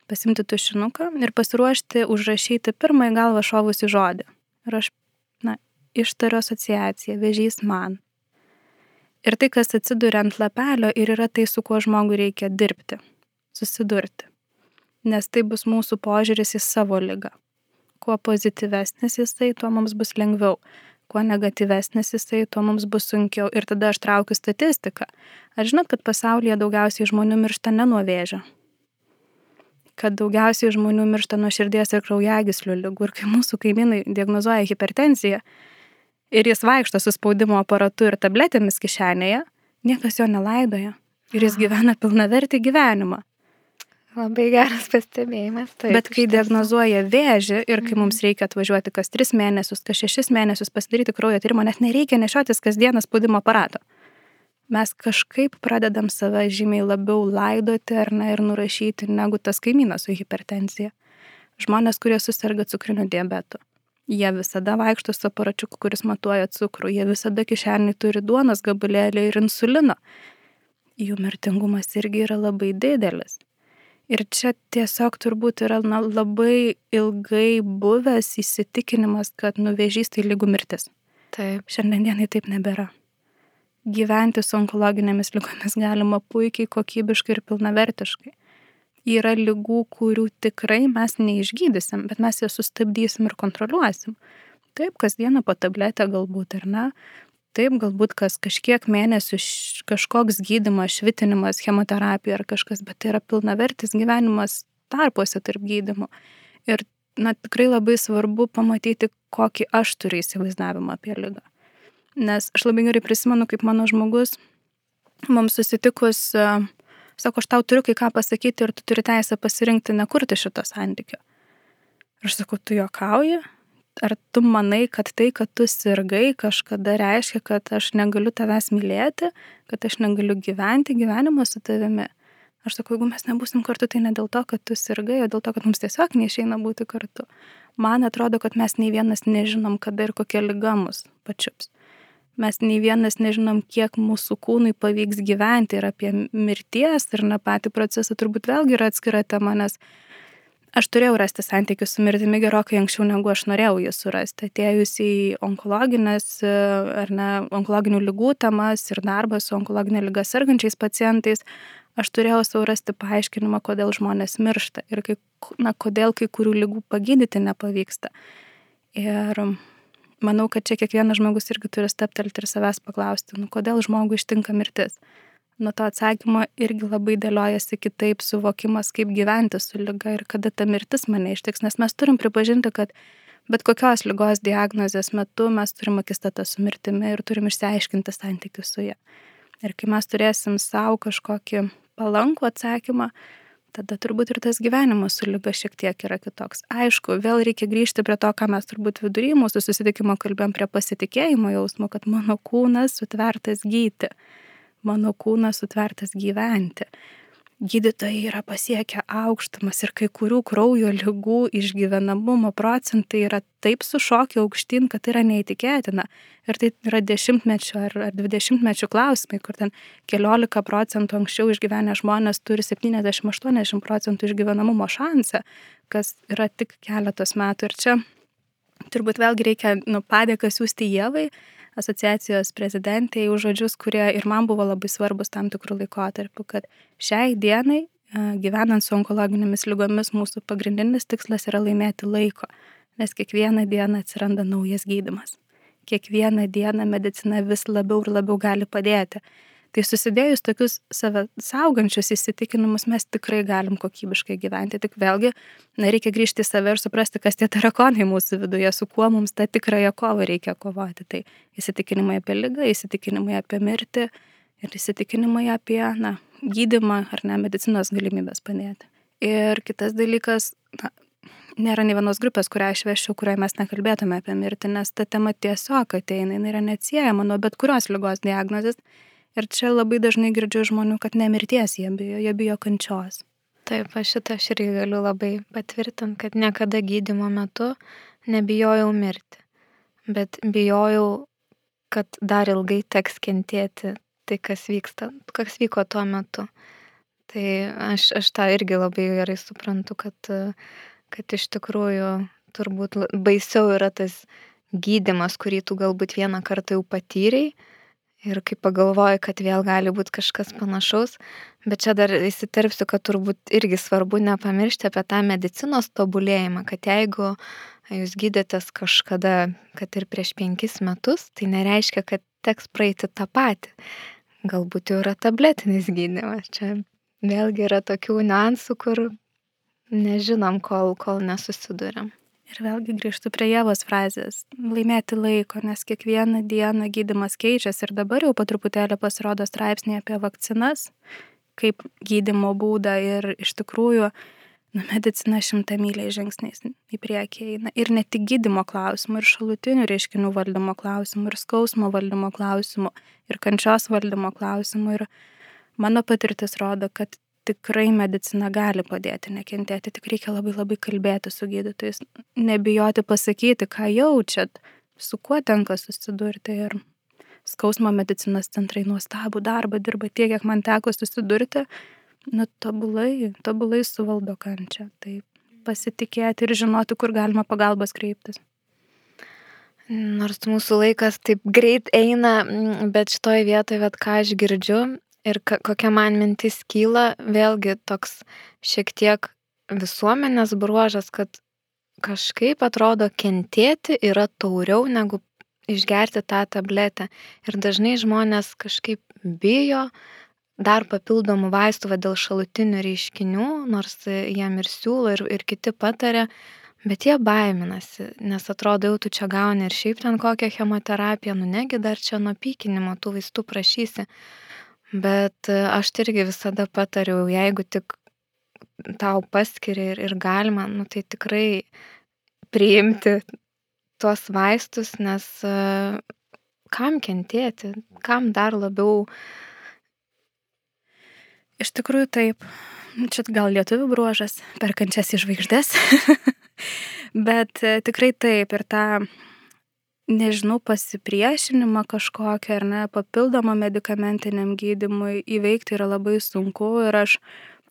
pasimti tušinuką ir pasiruošti užrašyti pirmąjį galvą šovusi žodį. Ir aš, na, ištariu asociaciją, vėžys man. Ir tai, kas atsiduria ant lapelio, ir yra tai, su kuo žmogui reikia dirbti, susidurti. Nes tai bus mūsų požiūris į savo lygą. Kuo pozityvesnis jisai, tuo mums bus lengviau kuo negatyvesnis jisai, tuo mums bus sunkiau. Ir tada aš traukiu statistiką. Ar žinot, kad pasaulyje daugiausiai žmonių miršta ne nuo vėžio? kad daugiausiai žmonių miršta nuo širdies ir kraujagyslių lygų. Ir kai mūsų kaimynai diagnozuoja hipertenziją ir jis vaikšto su spaudimo aparatu ir tabletėmis kišenėje, niekas jo nelaidoja. Ir jis gyvena pilnavertį gyvenimą. Labai geras pastebėjimas. Taip, Bet kai diagnozuoja vėžį ir kai mums mhm. reikia atvažiuoti kas 3 mėnesius, kas 6 mėnesius pasidaryti kraujo tyrimą, net nereikia nešiotis kasdieną spaudimo aparato. Mes kažkaip pradedam save žymiai labiau laidoti ar ne ir nurašyti negu tas kaimynas su hipertenzija. Žmonės, kurie susirga cukriniu diabetu. Jie visada vaikšto su aparačiuku, kuris matuoja cukrų, jie visada kišeniai turi duonos gabalėlį ir insulino. Jų mirtingumas irgi yra labai didelis. Ir čia tiesiog turbūt yra na, labai ilgai buvęs įsitikinimas, kad nuvežys tai lygų mirtis. Taip. Šiandien dienai taip nebėra. Gyventi su onkologinėmis lygomis galima puikiai, kokybiškai ir pilnavertiškai. Yra lygų, kurių tikrai mes neišgydysim, bet mes jas sustabdysim ir kontroliuosim. Taip, kasdieną po tabletę galbūt ir ne, Taip, galbūt kas kažkiek mėnesių kažkoks gydimas, švitinimas, chemoterapija ar kažkas, bet tai yra pilnavertis gyvenimas tarpuose tarp gydimų. Ir na, tikrai labai svarbu pamatyti, kokį aš turiu įsivaizdavimą apie lygą. Nes aš labai gerai prisimenu, kaip mano žmogus mums susitikus, sako, aš tau turiu kai ką pasakyti ir tu turi teisę pasirinkti nekurti šito santykio. Ir aš sakau, tu juokauji, ar tu manai, kad tai, kad tu sirgai, kažkada reiškia, kad aš negaliu tavęs mylėti, kad aš negaliu gyventi gyvenimą su tavimi? Aš sakau, jeigu mes nebūsim kartu, tai ne dėl to, kad tu sirgai, o dėl to, kad mums tiesiog neišeina būti kartu. Man atrodo, kad mes nei vienas nežinom, kada ir kokia lyga mus pačiups. Mes nei vienas nežinom, kiek mūsų kūnui pavyks gyventi ir apie mirties ir na patį procesą turbūt vėlgi yra atskira tema, nes Aš turėjau rasti santykius su mirtimi gerokai anksčiau, negu aš norėjau jį surasti. Atėjus į onkologinės ar ne onkologinių lygų temas ir darbą su onkologinė lyga sergančiais pacientais, aš turėjau savo rasti paaiškinimą, kodėl žmonės miršta ir kai, na, kodėl kai kurių lygų pagydyti nepavyksta. Ir manau, kad čia kiekvienas žmogus irgi turi steptelti ir savęs paklausti, nu, kodėl žmogui ištinka mirtis nuo to atsakymo irgi labai dėliojasi kitaip suvokimas, kaip gyventi su lyga ir kada ta mirtis mane ištiks, nes mes turim pripažinti, kad bet kokios lygos diagnozės metu mes turim akistatą su mirtimi ir turim išsiaiškinti santykius su ja. Ir kai mes turėsim savo kažkokį palankų atsakymą, tada turbūt ir tas gyvenimas su lyga šiek tiek yra kitoks. Aišku, vėl reikia grįžti prie to, ką mes turbūt vidury mūsų susitikimo kalbėjom prie pasitikėjimo jausmo, kad mano kūnas sutvertas gyti mano kūnas sutvertas gyventi. Gydytojai yra pasiekę aukštumas ir kai kurių kraujo lygų išgyvenamumo procentai yra taip sušokę aukštyn, kad tai yra neįtikėtina. Ir tai yra dešimtmečio ar, ar dvidešimtmečio klausimai, kur ten keliolika procentų anksčiau išgyvenę žmonės turi 70-80 procentų išgyvenamumo šansą, kas yra tik keletos metų. Ir čia turbūt vėlgi reikia nu, padėką siūsti Jėvai, asociacijos prezidentei už žodžius, kurie ir man buvo labai svarbus tam tikrų laikotarpių, kad šiai dienai gyvenant su onkologinėmis lygomis mūsų pagrindinis tikslas yra laimėti laiko, nes kiekvieną dieną atsiranda naujas gydimas. Kiekvieną dieną medicina vis labiau ir labiau gali padėti. Tai susidėjus tokius save saugančius įsitikinimus mes tikrai galim kokybiškai gyventi. Tik vėlgi, na, reikia grįžti į save ir suprasti, kas tie tarakonai mūsų viduje, su kuo mums tą tikrąją kovą reikia kovoti. Tai įsitikinimai apie lygą, įsitikinimai apie mirtį ir įsitikinimai apie, na, gydimą ar ne medicinos galimybės padėti. Ir kitas dalykas, na, nėra nei vienos grupės, kurią aš vešiu, kurioje mes nekalbėtume apie mirtį, nes ta tema tiesiog ateina, jinai yra neatsiejama nuo bet kurios lygos diagnozės Ir čia labai dažnai girdžiu žmonių, kad nemirties jie bijo, jie bijo kančios. Taip, aš šitą aš irgi galiu labai patvirtinti, kad niekada gydimo metu nebijojau mirti, bet bijojau, kad dar ilgai teks kentėti tai, kas vyksta, kas vyko tuo metu. Tai aš, aš tą irgi labai gerai suprantu, kad, kad iš tikrųjų turbūt baisiau yra tas gydimas, kurį tu galbūt vieną kartą jau patyrei Ir kai pagalvoju, kad vėl gali būti kažkas panašaus, bet čia dar įsiterpsiu, kad turbūt irgi svarbu nepamiršti apie tą medicinos tobulėjimą, kad jeigu jūs gydėtės kažkada, kad ir prieš penkis metus, tai nereiškia, kad teks praeiti tą patį. Galbūt jau yra tabletinis gydymas. Čia vėlgi yra tokių niuansų, kur nežinom, kol, kol nesusidurėm. Ir vėlgi grįžtu prie Jėvos frazės - laimėti laiko, nes kiekvieną dieną gydimas keičiasi ir dabar jau po truputėlį pasirodo straipsnė apie vakcinas, kaip gydimo būdą ir iš tikrųjų nu, medicina šimtamyliai žingsniais į priekį eina. Ir ne tik gydimo klausimų, ir šalutinių reiškinių valdymo klausimų, ir skausmo valdymo klausimų, ir kančios valdymo klausimų. Ir mano patirtis rodo, kad tikrai medicina gali padėti nekentėti, tik reikia labai labai kalbėti su gydytojais, nebijoti pasakyti, ką jaučiat, su kuo tenka susidurti ir skausmo medicinos centrai nuostabų darbą dirba tiek, kiek man teko susidurti, nu tobulai, tobulai suvaldo kančią. Tai pasitikėti ir žinoti, kur galima pagalbos kreiptis. Nors mūsų laikas taip greit eina, bet šitoje vietoje, bet ką aš girdžiu, Ir kokia man mintis kyla, vėlgi toks šiek tiek visuomenės bruožas, kad kažkaip atrodo kentėti yra tauriau negu išgerti tą tabletę. Ir dažnai žmonės kažkaip bijo dar papildomų vaistų va, dėl šalutinių reiškinių, nors jiem ir siūlo, ir, ir kiti patarė, bet jie baiminasi, nes atrodo, jau tu čia gauni ir šiaip ten kokią chemoterapiją, nu negi dar čia nuo pykinimo tų vaistų prašysi. Bet e, aš tai irgi visada patariau, jeigu tik tau paskiria ir, ir galima, nu, tai tikrai priimti tuos vaistus, nes e, kam kentėti, kam dar labiau. Iš tikrųjų taip, čia gal lietuvių bruožas, perkančias į žvaigždės, bet e, tikrai taip ir tą nežinau, pasipriešinimą kažkokią ar ne, papildomą medicamentiniam gydimui įveikti yra labai sunku ir aš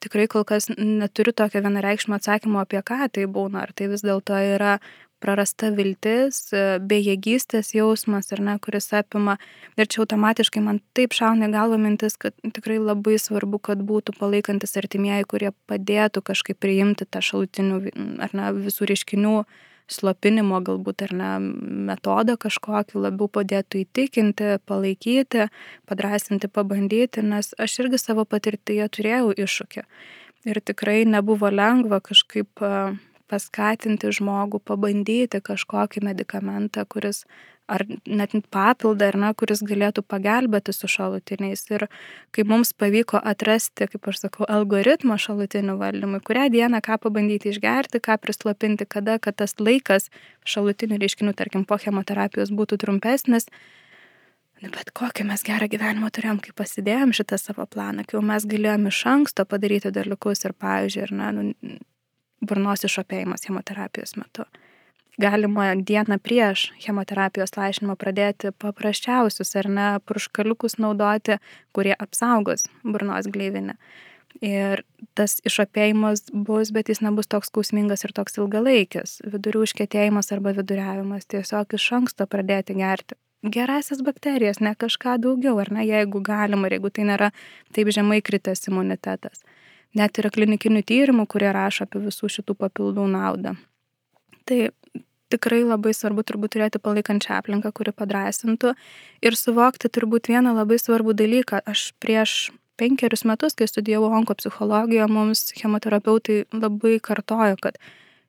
tikrai kol kas neturiu tokio vienareikšmio atsakymo, apie ką tai būna. Ar tai vis dėlto yra prarasta viltis, bejėgystės jausmas, ar ne, kuris apima. Ir čia automatiškai man taip šauna galva mintis, kad tikrai labai svarbu, kad būtų palaikantis artimieji, kurie padėtų kažkaip priimti tą šalutinių, ar ne, visų reiškinių slopinimo galbūt ar ne metodą kažkokį labiau padėtų įtikinti, palaikyti, padrasinti, pabandyti, nes aš irgi savo patirtyje turėjau iššūkį. Ir tikrai nebuvo lengva kažkaip paskatinti žmogų pabandyti kažkokį medikamentą, kuris ar net papildą, ar ne, kuris galėtų pagelbėti su šalutiniais. Ir kai mums pavyko atrasti, kaip aš sakau, algoritmą šalutinių valdymui, kurią dieną ką pabandyti išgerti, ką prislopinti, kada, kad tas laikas šalutinių reiškinių, tarkim, po chemoterapijos būtų trumpesnis. Bet kokį mes gerą gyvenimą turėjom, kai pasidėjom šitą savo planą, kai jau mes galėjom iš anksto padaryti dalykus ir, pavyzdžiui, ir, na, nu, burnos išopėjimas chemoterapijos metu galima dieną prieš chemoterapijos lašinimą pradėti paprasčiausius ar ne purškaliukus naudoti, kurie apsaugos burnos gleivinę. Ir tas išopėjimas bus, bet jis nebus toks skausmingas ir toks ilgalaikis. Vidurių užkėtėjimas arba viduriavimas tiesiog iš anksto pradėti gerti. Gerasias bakterijas, ne kažką daugiau, ar ne, jeigu galima, ir jeigu tai nėra taip žemai kritęs imunitetas. Net yra klinikinių tyrimų, kurie rašo apie visų šitų papildų naudą. Tai tikrai labai svarbu turbūt turėti palaikančią aplinką, kuri padrasintų ir suvokti turbūt vieną labai svarbų dalyką. Aš prieš penkerius metus, kai studijavau onkopsichologiją, mums chemoterapeutai labai kartojo, kad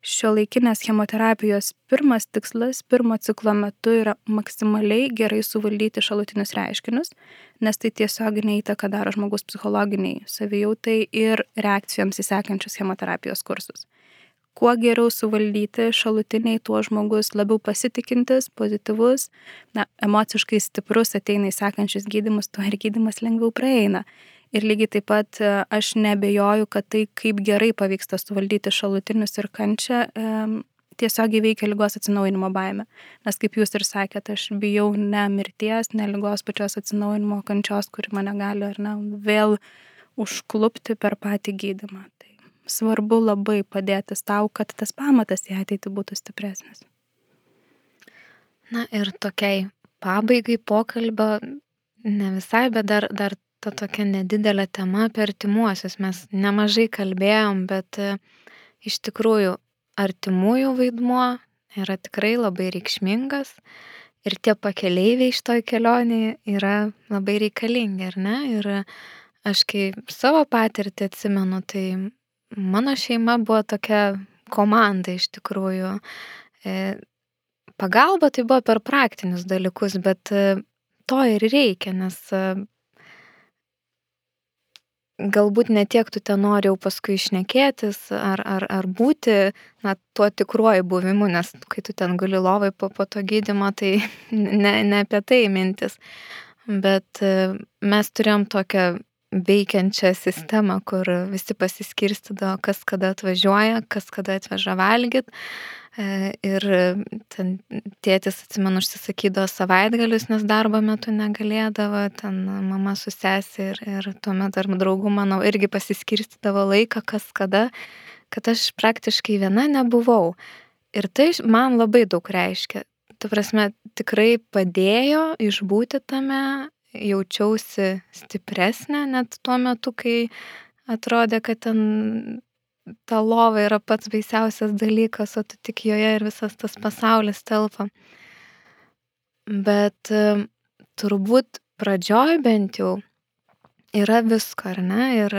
šio laikinės chemoterapijos pirmas tikslas, pirmo ciklo metu yra maksimaliai gerai suvaldyti šalutinius reiškinius, nes tai tiesioginė įtaka daro žmogus psichologiniai savijautai ir reakcijoms į sekančius chemoterapijos kursus kuo geriau suvaldyti šalutiniai, tuo žmogus labiau pasitikintis, pozityvus, na, emociškai stiprus ateina į sekančius gydimus, tuo ir gydimas lengviau praeina. Ir lygiai taip pat e, aš nebejoju, kad tai, kaip gerai pavyksta suvaldyti šalutinius ir kančią, tiesiog įveikia lygos atsinaujinimo baimę. Nes kaip jūs ir sakėte, aš bijau ne mirties, ne lygos pačios atsinaujinimo kančios, kuri mane gali ar ne vėl užklupti per patį gydimą svarbu labai padėti tau, kad tas pamatas į ateitį būtų stipresnis. Na ir tokiai pabaigai pokalbio, ne visai, bet dar, dar ta tokia nedidelė tema apie artimuosius. Mes nemažai kalbėjom, bet e, iš tikrųjų artimųjų vaidmuo yra tikrai labai reikšmingas ir tie pakeleiviai iš toj kelionėje yra labai reikalingi, ar ne? Ir aš kai savo patirtį atsimenu, tai mano šeima buvo tokia komanda iš tikrųjų. E, pagalba tai buvo per praktinius dalykus, bet e, to ir reikia, nes e, galbūt netiek tu ten nori jau paskui išnekėtis ar, ar, ar būti na, tuo tikruoju buvimu, nes kai tu ten gali lovai po, po to gydimo, tai ne, ne apie tai mintis. Bet mes turėjom tokią veikiančią sistemą, kur visi pasiskirstydavo, kas kada atvažiuoja, kas kada atveža valgyt. E, ir ten tėtis, atsimenu, užsisakydavo savaitgalius, nes darbo metu negalėdavo, ten mama su sesė ir, ir tuomet tarp draugų, manau, irgi pasiskirstydavo laiką, kas kada, kad aš praktiškai viena nebuvau. Ir tai man labai daug reiškia. Tu prasme, tikrai padėjo išbūti tame jaučiausi stipresnė net tuo metu, kai atrodė, kad ten ta lova yra pats baisiausias dalykas, o tu tik joje ir visas tas pasaulis telpa. Bet e, turbūt pradžioj bent jau yra visko, ar ne? Ir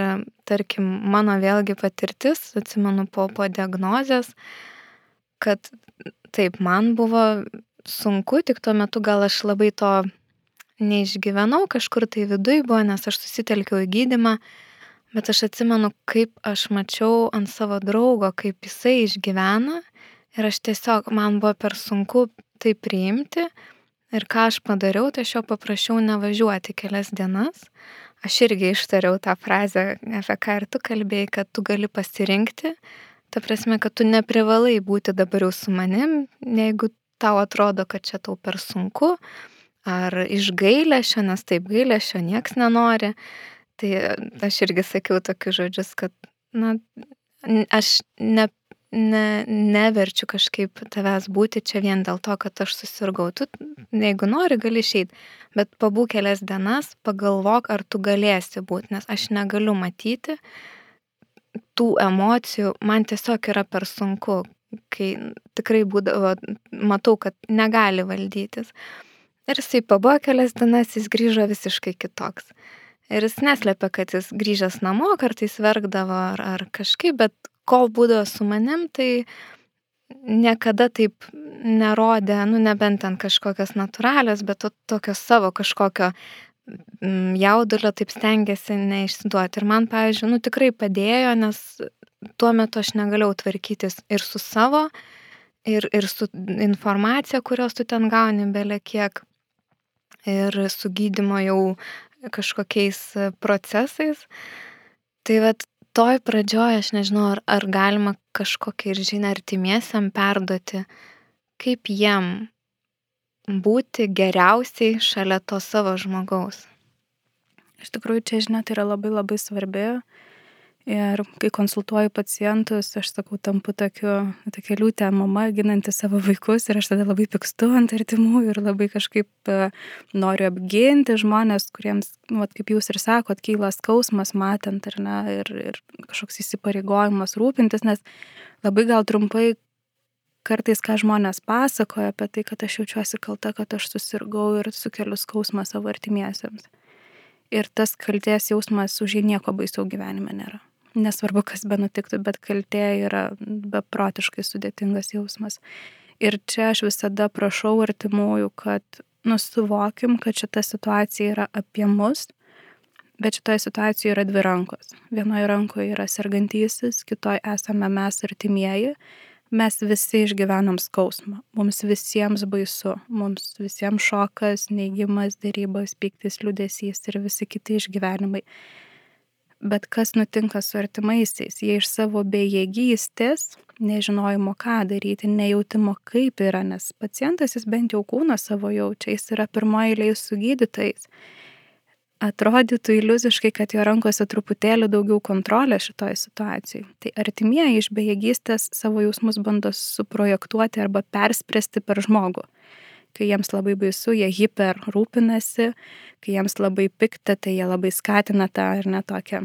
tarkim, mano vėlgi patirtis, atsimenu po, po diagnozės, kad taip, man buvo sunku, tik tuo metu gal aš labai to neišgyvenau, kažkur tai viduj buvo, nes aš susitelkiau į gydimą, bet aš atsimenu, kaip aš mačiau ant savo draugo, kaip jisai išgyvena ir aš tiesiog, man buvo per sunku tai priimti ir ką aš padariau, tai aš jo paprašiau nevažiuoti kelias dienas. Aš irgi ištariau tą frazę, apie ką ir tu kalbėjai, kad tu gali pasirinkti, ta prasme, kad tu neprivalai būti dabar jau su manim, jeigu tau atrodo, kad čia tau per sunku, ar iš gailėšio, nes taip gailėšio nieks nenori. Tai aš irgi sakiau tokius žodžius, kad, na, aš ne, ne, neverčiu kažkaip tavęs būti čia vien dėl to, kad aš susirgau. Tu, jeigu nori, gali išeiti, bet pabūk kelias dienas, pagalvok, ar tu galėsi būti, nes aš negaliu matyti tų emocijų, man tiesiog yra per sunku, kai tikrai būdavo, matau, kad negali valdytis. Ir jisai pabuvo kelias dienas, jis grįžo visiškai kitoks. Ir jis neslėpė, kad jis grįžęs namo kartais verkdavo ar, ar kažkaip, bet kol būdavo su manim, tai niekada taip nerodė, nu nebent ten kažkokios natūralios, bet to, tokio savo kažkokio mm, jaudulio taip stengiasi neišsiduoti. Ir man, pavyzdžiui, nu tikrai padėjo, nes tuo metu aš negalėjau tvarkytis ir su savo, ir, ir su informacija, kurios tu ten gauni, belė kiek ir su gydymo jau kažkokiais e, procesais. Tai vad toj pradžioj aš nežinau, ar, ar galima kažkokią ir žinią artimiesiam perduoti, kaip jiem būti geriausiai šalia to savo žmogaus. Iš tikrųjų, čia žinia tai yra labai labai svarbi Ir kai konsultuoju pacientus, aš sakau, tampu tokiu, tokia liūtė mama, ginanti savo vaikus ir aš tada labai pikstu ant artimų ir labai kažkaip e, noriu apginti žmonės, kuriems, nu, kaip jūs ir sakot, kyla skausmas matant ar ne, ir, ir kažkoks įsipareigojimas rūpintis, nes labai gal trumpai kartais, ką žmonės pasakoja apie tai, kad aš jaučiuosi kalta, kad aš susirgau ir sukeliu skausmą savo artimiesiems. Ir tas kalties jausmas už jį nieko baisaus gyvenime nėra nesvarbu, kas be nutiktų, bet kaltė yra beprotiškai sudėtingas jausmas. Ir čia aš visada prašau artimųjų, kad nusuvokim, kad šita situacija yra apie mus, bet šitoje situacijoje yra dvi rankos. Vienoje rankoje yra sergantysis, kitoje esame mes artimieji. Mes visi išgyvenam skausmą, mums visiems baisu, mums visiems šokas, neigimas, dėrybos, piktis, liudesys ir visi kiti išgyvenimai. Bet kas nutinka su artimaisiais? Jie iš savo bejėgystės, nežinojimo ką daryti, nejautimo kaip yra, nes pacientas jis bent jau kūną savo jaučia, jis yra pirmoji eilėje su gydytojais. Atrodytų iliuziškai, kad jo rankose truputėlį daugiau kontrolė šitoje situacijoje. Tai artimieji iš bejėgystės savo jausmus bando suprojektuoti arba perspręsti per žmogų kai jiems labai baisu, jie hiper rūpinasi, kai jiems labai pikta, tai jie labai skatina tą ar ne tokią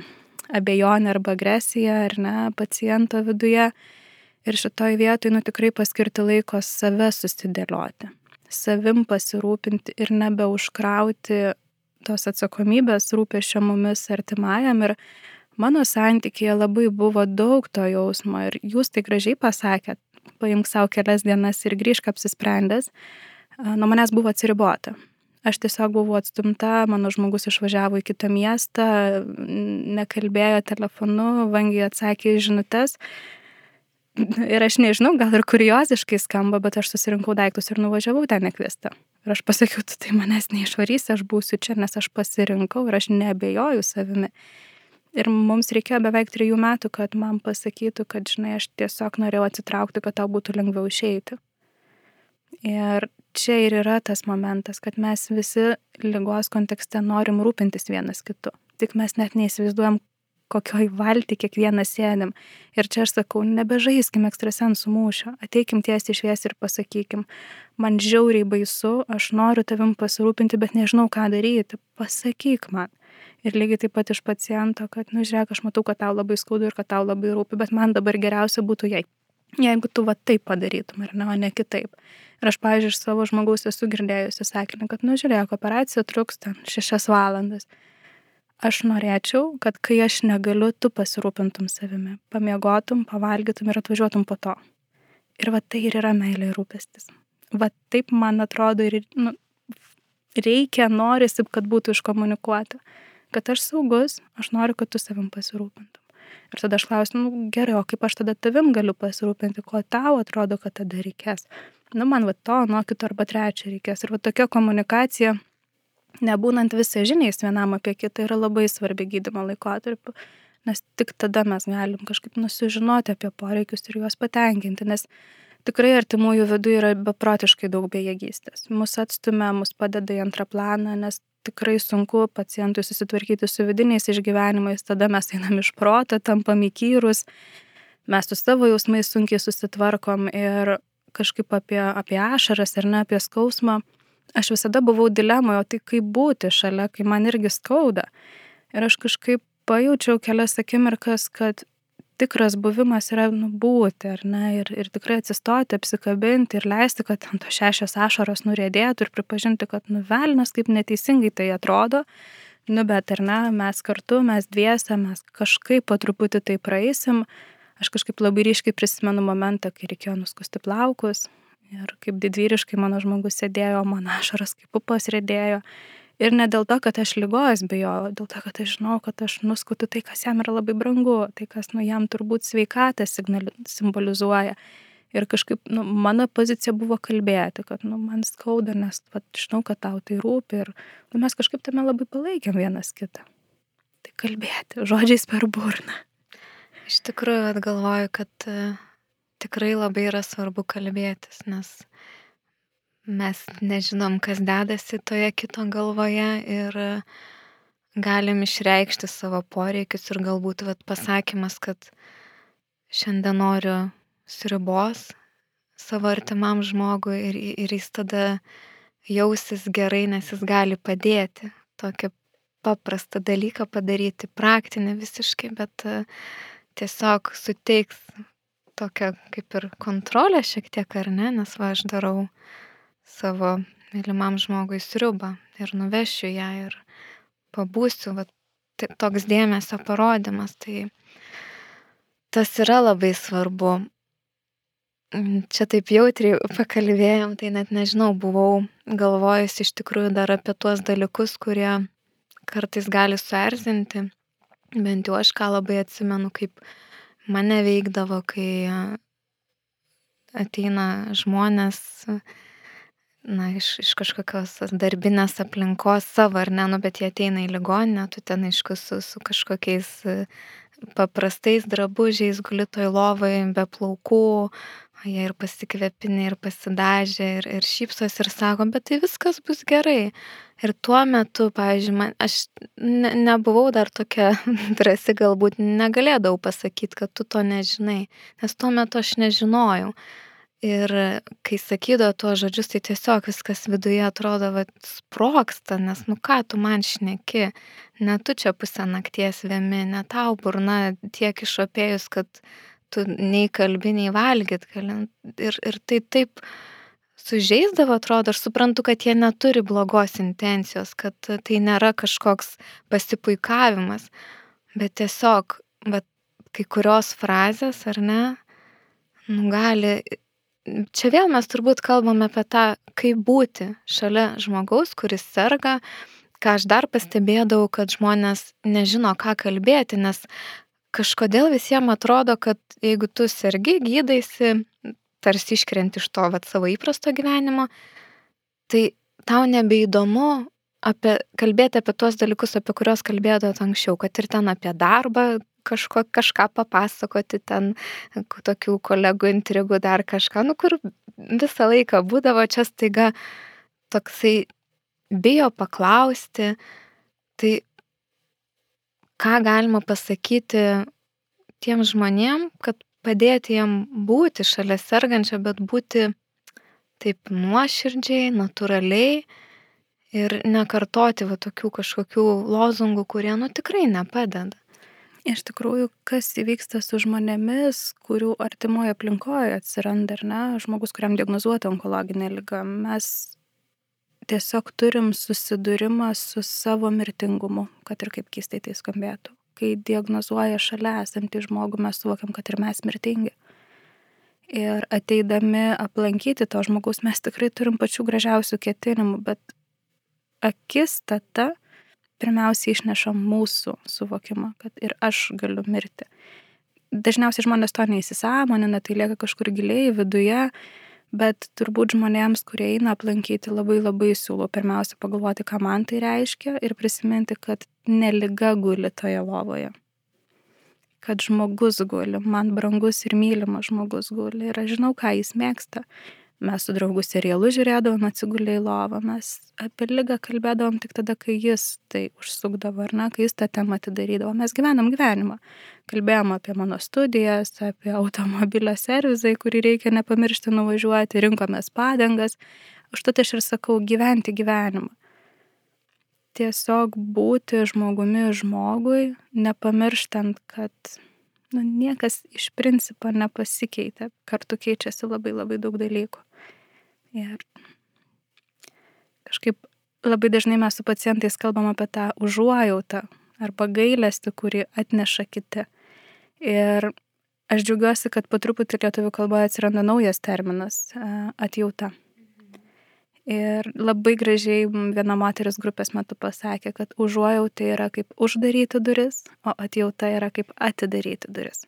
abejonę arba agresiją ar ne paciento viduje. Ir šitoj vietoj, nu tikrai paskirti laiko save susidėlioti, savim pasirūpinti ir nebeužkrauti tos atsakomybės rūpešio mumis artimajam. Ir Mano santykėje labai buvo daug to jausmo ir jūs tai gražiai pasakėt, paimk savo kelias dienas ir grįžk apsisprendęs, nuo manęs buvo atsiribota. Aš tiesiog buvau atstumta, mano žmogus išvažiavo į kitą miestą, nekalbėjo telefonu, vangiai atsakė į žinutės. Ir aš nežinau, gal ir kurioziškai skamba, bet aš susirinkau daiktus ir nuvažiavau ten nekviesta. Ir aš pasakiau, tu tai manęs neišvarysi, aš būsiu čia, nes aš pasirinkau ir aš nebejoju savimi. Ir mums reikėjo beveik trijų metų, kad man pasakytų, kad, žinai, aš tiesiog norėjau atsitraukti, kad tau būtų lengviau išeiti. Ir čia ir yra tas momentas, kad mes visi lygos kontekste norim rūpintis vienas kitu. Tik mes net neįsivaizduojam, kokioj valti kiekvienas sėdim. Ir čia aš sakau, nebežaiskim ekstrasensų mūšio, ateikim tiesiai išvies ir pasakykim, man žiauriai baisu, aš noriu tavim pasirūpinti, bet nežinau, ką daryti, pasakyk man. Ir lygiai taip pat iš paciento, kad, nu žiūrėk, aš matau, kad tau labai skaudu ir kad tau labai rūpi, bet man dabar geriausia būtų jei. Jeigu tu va taip padarytum, ar ne, o ne kitaip. Ir aš, pavyzdžiui, iš savo žmogaus esu girdėjusi sakinį, kad, nu žiūrėk, operacija truks ten šešias valandas aš norėčiau, kad kai aš negaliu, tu pasirūpintum savimi, pamiegotum, pavalgytum ir atvažiuotum po to. Ir va tai ir yra meilė ir rūpestis. Va taip man atrodo ir nu, reikia, norisi, kad būtų iškomunikuota. Kad aš saugus, aš noriu, kad tu savim pasirūpintum. Ir tada aš klausiu, nu gerai, o kaip aš tada tavim galiu pasirūpinti, ko tau atrodo, kad tada reikės. Nu man va to, nuo kito arba trečio reikės. Ir va tokia komunikacija nebūnant visai žiniais vienam apie kitą yra labai svarbi gydymo laikotarpiu, nes tik tada mes galim kažkaip nusižinoti apie poreikius ir juos patenkinti, nes tikrai artimųjų vidų yra beprotiškai daug bejėgystės. Mūsų atstumia, mus padeda į antrą planą, nes tikrai sunku pacientui susitvarkyti su vidiniais išgyvenimais, tada mes einam iš proto, tampam įkyrus, mes su savo jausmais sunkiai susitvarkom ir kažkaip apie, apie ašaras ir ne apie skausmą aš visada buvau dilemoje, tai kaip būti šalia, kai man irgi skauda. Ir aš kažkaip pajaučiau kelias akimirkas, kad tikras buvimas yra nu, būti, ar ne, ir, ir tikrai atsistoti, apsikabinti ir leisti, kad ant to šešios ašaros nurėdėtų ir pripažinti, kad nuvelnas kaip neteisingai tai atrodo, nu bet ar ne, mes kartu, mes dviese, mes kažkaip po truputį tai praeisim. Aš kažkaip labai ryškiai prisimenu momentą, kai reikėjo nuskusti plaukus, Ir kaip didvyriškai mano žmogus sėdėjo, mano ašaras kaip pupas rėdėjo. Ir ne dėl to, kad aš lygos bijojau, dėl to, kad aš žinau, kad aš nuskutu tai, kas jam yra labai brangu, tai, kas nu, jam turbūt sveikatą signali, simbolizuoja. Ir kažkaip nu, mano pozicija buvo kalbėti, kad nu, man skauda, nes vat, žinau, kad tau tai rūpi ir nu, mes kažkaip tame labai palaikėm vienas kitą. Tai kalbėti, žodžiais per burną. Iš tikrųjų, galvoju, kad tikrai labai yra svarbu kalbėtis, nes mes nežinom, kas dedasi toje kito galvoje ir galim išreikšti savo poreikius ir galbūt vat, pasakymas, kad šiandien noriu sribos savo artimam žmogui ir, ir jis tada jausis gerai, nes jis gali padėti. Tokį paprastą dalyką padaryti, praktinį visiškai, bet tiesiog suteiks tokią kaip ir kontrolę šiek tiek, ar ne, nes va aš darau savo mylimam žmogui sriubą ir nuvešiu ją ir pabūsiu, va, tai toks dėmesio parodimas, tai tas yra labai svarbu. Čia taip jautriai pakalbėjom, tai net nežinau, buvau galvojus iš tikrųjų dar apie tuos dalykus, kurie kartais gali suerzinti, bent jau aš ką labai atsimenu, kaip mane veikdavo, kai ateina žmonės, na, iš, iš kažkokios darbinės aplinkos savo ar ne, nu, bet jie ateina į ligoninę, tu ten aišku su, su kažkokiais paprastais drabužiais, gulitoj lovai, be plaukų, jie ir pasikvėpinė, ir pasidažė, ir, ir šypsos, ir sako, bet tai viskas bus gerai. Ir tuo metu, pavyzdžiui, man, aš ne, nebuvau dar tokia drąsi, galbūt negalėdavau pasakyti, kad tu to nežinai, nes tuo metu aš nežinojau. Ir kai sakydavo tuos žodžius, tai tiesiog viskas viduje atrodo, va, sproksta, nes nu ką tu man šneki, ne tu čia pusę nakties vėmi, ne tau burna tiek išopėjus, kad tu nei kalbi, nei valgyt gali. Ir, ir tai taip sužeisdavo, atrodo, aš suprantu, kad jie neturi blogos intencijos, kad tai nėra kažkoks pasipuikavimas. bet tiesiog, bet kai kurios frazės, ar ne, nu, gali, čia vėl mes turbūt kalbame apie tą, kaip būti šalia žmogaus, kuris serga, ką aš dar pastebėdavau, kad žmonės nežino, ką kalbėti, nes kažkodėl visiems atrodo, kad jeigu tu sergi, gydaisi, tarsi iškrenti iš to vat, savo įprasto gyvenimo, tai tau nebeįdomu apie, kalbėti apie tuos dalykus, apie kuriuos kalbėdavot anksčiau, kad ir ten apie darbą kažko, kažką papasakoti, ten tokių kolegų intrigų dar kažką, nu kur visą laiką būdavo čia staiga toksai bijo paklausti, tai ką galima pasakyti tiem žmonėm, kad padėti jiem būti šalia sergančio, bet būti taip nuoširdžiai, natūraliai ir nekartoti va tokių kažkokių lozungų, kurie nu tikrai nepadeda. Iš tikrųjų, kas įvyksta su žmonėmis, kurių artimoje aplinkoje atsiranda, ar ne, žmogus, kuriam diagnozuota onkologinė lyga, mes tiesiog turim susidūrimą su savo mirtingumu, kad ir kaip keistai tai skambėtų. Kai diagnozuoja šalia esantį žmogų, mes suvokiam, kad ir mes mirtingi. Ir ateidami aplankyti to žmogaus, mes tikrai turim pačių gražiausių ketinimų, bet akistata pirmiausiai išneša mūsų suvokimą, kad ir aš galiu mirti. Dažniausiai žmonės to neįsisamonina, tai lieka kažkur giliai viduje, bet turbūt žmonėms, kurie eina aplankyti, labai labai siūlau pirmiausia pagalvoti, ką man tai reiškia ir prisiminti, kad neliga guli toje lovoje. Kad žmogus guli, man brangus ir mylimas žmogus guli ir aš žinau, ką jis mėgsta. Mes su draugu serialus žiūrėdavom, atsigulė į lovą, mes apie lygą kalbėdavom tik tada, kai jis tai užsukdavo, ar ne, kai jis tą temą atidarydavo. Mes gyvenam gyvenimą. Kalbėjom apie mano studijas, apie automobilio servizai, kurį reikia nepamiršti nuvažiuoti, rinkomės padangas. Užtat aš ir sakau, gyventi gyvenimą. Tiesiog būti žmogumi žmogui, nepamirštant, kad nu, niekas iš principo nepasikeitė, kartu keičiasi labai labai daug dalykų. Ir kažkaip labai dažnai mes su pacientais kalbam apie tą užuojautą arba gailestį, kurį atneša kiti. Ir aš džiaugiuosi, kad po truputį lietuvių kalboje atsiranda naujas terminas - atjauta. Ir labai gražiai viena moteris grupės metu pasakė, kad užuojauta yra kaip uždaryti duris, o atjauta yra kaip atidaryti duris.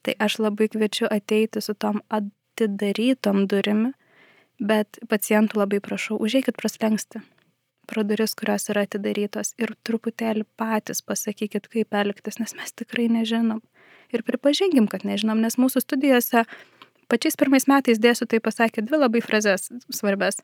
Tai aš labai kviečiu ateiti su tom atidarytom durimi, bet pacientų labai prašau, užėjkit praslengsti pro duris, kurios yra atidarytos ir truputėlį patys pasakykit, kaip elgtis, nes mes tikrai nežinom. Ir pripažinkim, kad nežinom, nes mūsų studijose pačiais pirmais metais dėstytojai pasakė dvi labai frazes svarbes.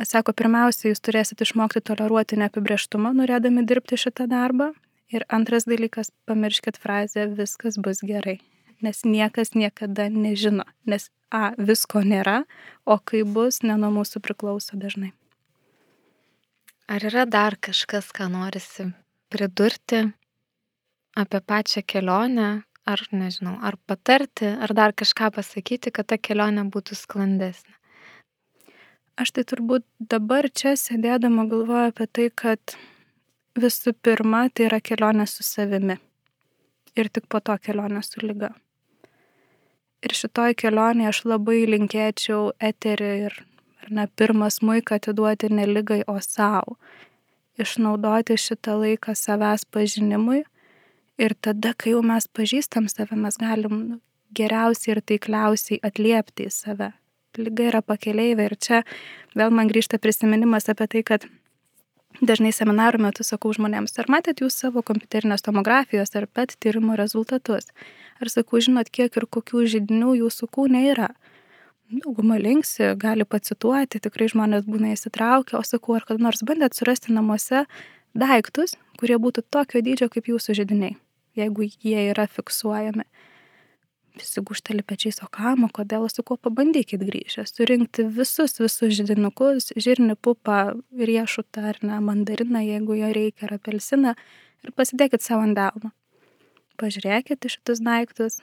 Sako, pirmiausia, jūs turėsite išmokti toleruoti neapibrieštumą, norėdami dirbti šitą darbą. Ir antras dalykas, pamirškit frazę, viskas bus gerai. Nes niekas niekada nežino. Nes A, visko nėra, o kai bus, ne nuo mūsų priklauso dažnai. Ar yra dar kažkas, ką norisi pridurti apie pačią kelionę, ar nežinau, ar patarti, ar dar kažką pasakyti, kad ta kelionė būtų sklandesnė? Aš tai turbūt dabar čia sėdėdama galvoju apie tai, kad visų pirma, tai yra kelionė su savimi. Ir tik po to kelionė su lyga. Ir šitoj kelionėje aš labai linkėčiau eterį ir, ar ne, pirmas muiką atiduoti ne lygai, o savo. Išnaudoti šitą laiką savęs pažinimui. Ir tada, kai jau mes pažįstam save, mes galim geriausiai ir taikliausiai atliepti į save lyga yra pakeleivė ir čia vėl man grįžta prisiminimas apie tai, kad dažnai seminarų metu sakau žmonėms, ar matėt jūs savo kompiuterinės tomografijos ar PET tyrimo rezultatus? Ar sakau, žinot, kiek ir kokių žydinių jūsų kūne yra? Dauguma linksi, gali pacituoti, tikrai žmonės būna įsitraukę, o sakau, ar kada nors bandėt surasti namuose daiktus, kurie būtų tokio dydžio kaip jūsų žydiniai, jeigu jie yra fiksuojami visi gušteli pečiais, o kam, o kodėl, su kuo pabandykit grįžę, surinkti visus, visus židinukus, žirnį pupą, riešutą ar ne, mandariną, jeigu jo reikia, ar apelsiną, ir pasidėkit savo ant delno. Pažiūrėkit iš šitus daiktus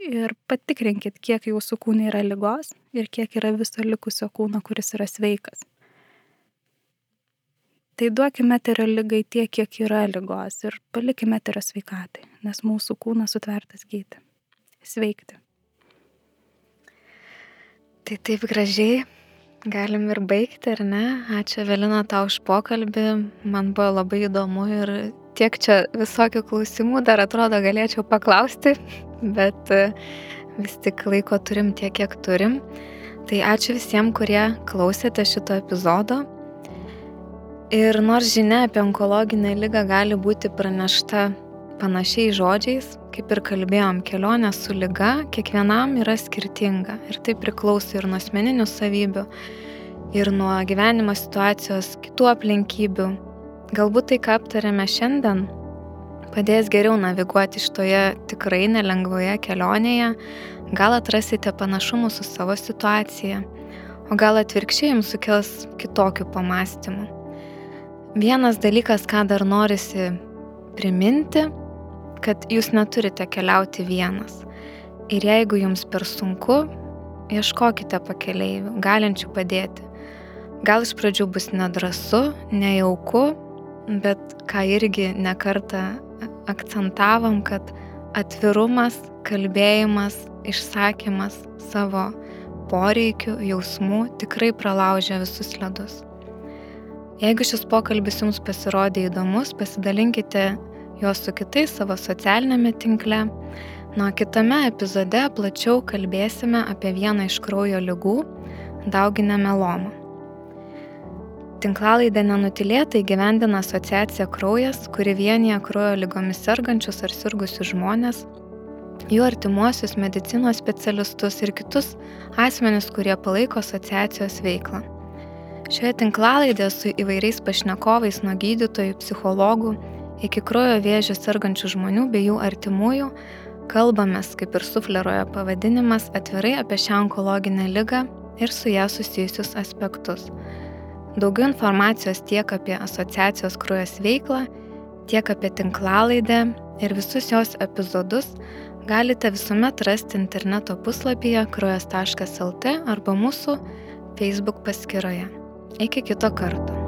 ir patikrinkit, kiek jūsų kūne yra lygos ir kiek yra viso likusio kūno, kuris yra sveikas. tai duokime eterio lygai tiek, kiek yra lygos ir palikime eterio sveikatai, nes mūsų kūnas sutvertas gydyti, sveikti. Tai taip gražiai galim ir baigti, ar ne? Ačiū Velina tau už pokalbį, man buvo labai įdomu ir tiek čia visokių klausimų dar atrodo galėčiau paklausti, bet e, vis tik laiko turim tiek, kiek turim. Tai ačiū visiems, kurie klausėte šito epizodo. Ir nors žinia apie onkologinę lygą gali būti pranešta panašiai žodžiais, kaip ir kalbėjom, kelionė su lyga kiekvienam yra skirtinga ir tai priklauso ir nuo asmeninių savybių, ir nuo gyvenimo situacijos, kitų aplinkybių. Galbūt tai, ką aptarėme šiandien, padės geriau naviguoti šitoje tikrai nelengvoje kelionėje, gal atrasite panašumų su savo situacija, o gal atvirkščiai jums sukels kitokių pamastymų. Vienas dalykas, ką dar norisi priminti, kad jūs neturite keliauti vienas. Ir jeigu jums per sunku, ieškokite pakeleivių, galinčių padėti. Gal iš pradžių bus nedrasu, nejauku, bet ką irgi nekartą akcentavom, kad atvirumas, kalbėjimas, išsakymas savo poreikių, jausmų tikrai pralaužia visus ledus. Jeigu šis pokalbis jums pasirodė įdomus, pasidalinkite juos su kitais savo socialinėme tinkle. Nuo kitame epizode plačiau kalbėsime apie vieną iš kraujo lygų - dauginę melomą. Tinklalaidę nenutilėtai gyvendina asociacija Kraujas, kuri vienyje kraujo lygomis sergančius ar sirgusius žmonės, jų artimuosius medicinos specialistus ir kitus asmenis, kurie palaiko asociacijos veiklą. Šioje tinklalaidėje su įvairiais pašnekovais nuo gydytojų, psichologų iki kraujo vėžio sergančių žmonių bei jų artimųjų kalbamės, kaip ir suflerojo pavadinimas, atvirai apie šią onkologinę lygą ir su ją susijusius aspektus. Daugiau informacijos tiek apie asociacijos kraujas veiklą, tiek apie tinklalaidę ir visus jos epizodus galite visuomet rasti interneto puslapyje kraujas.lt arba mūsų Facebook paskyroje. Iki kito karto.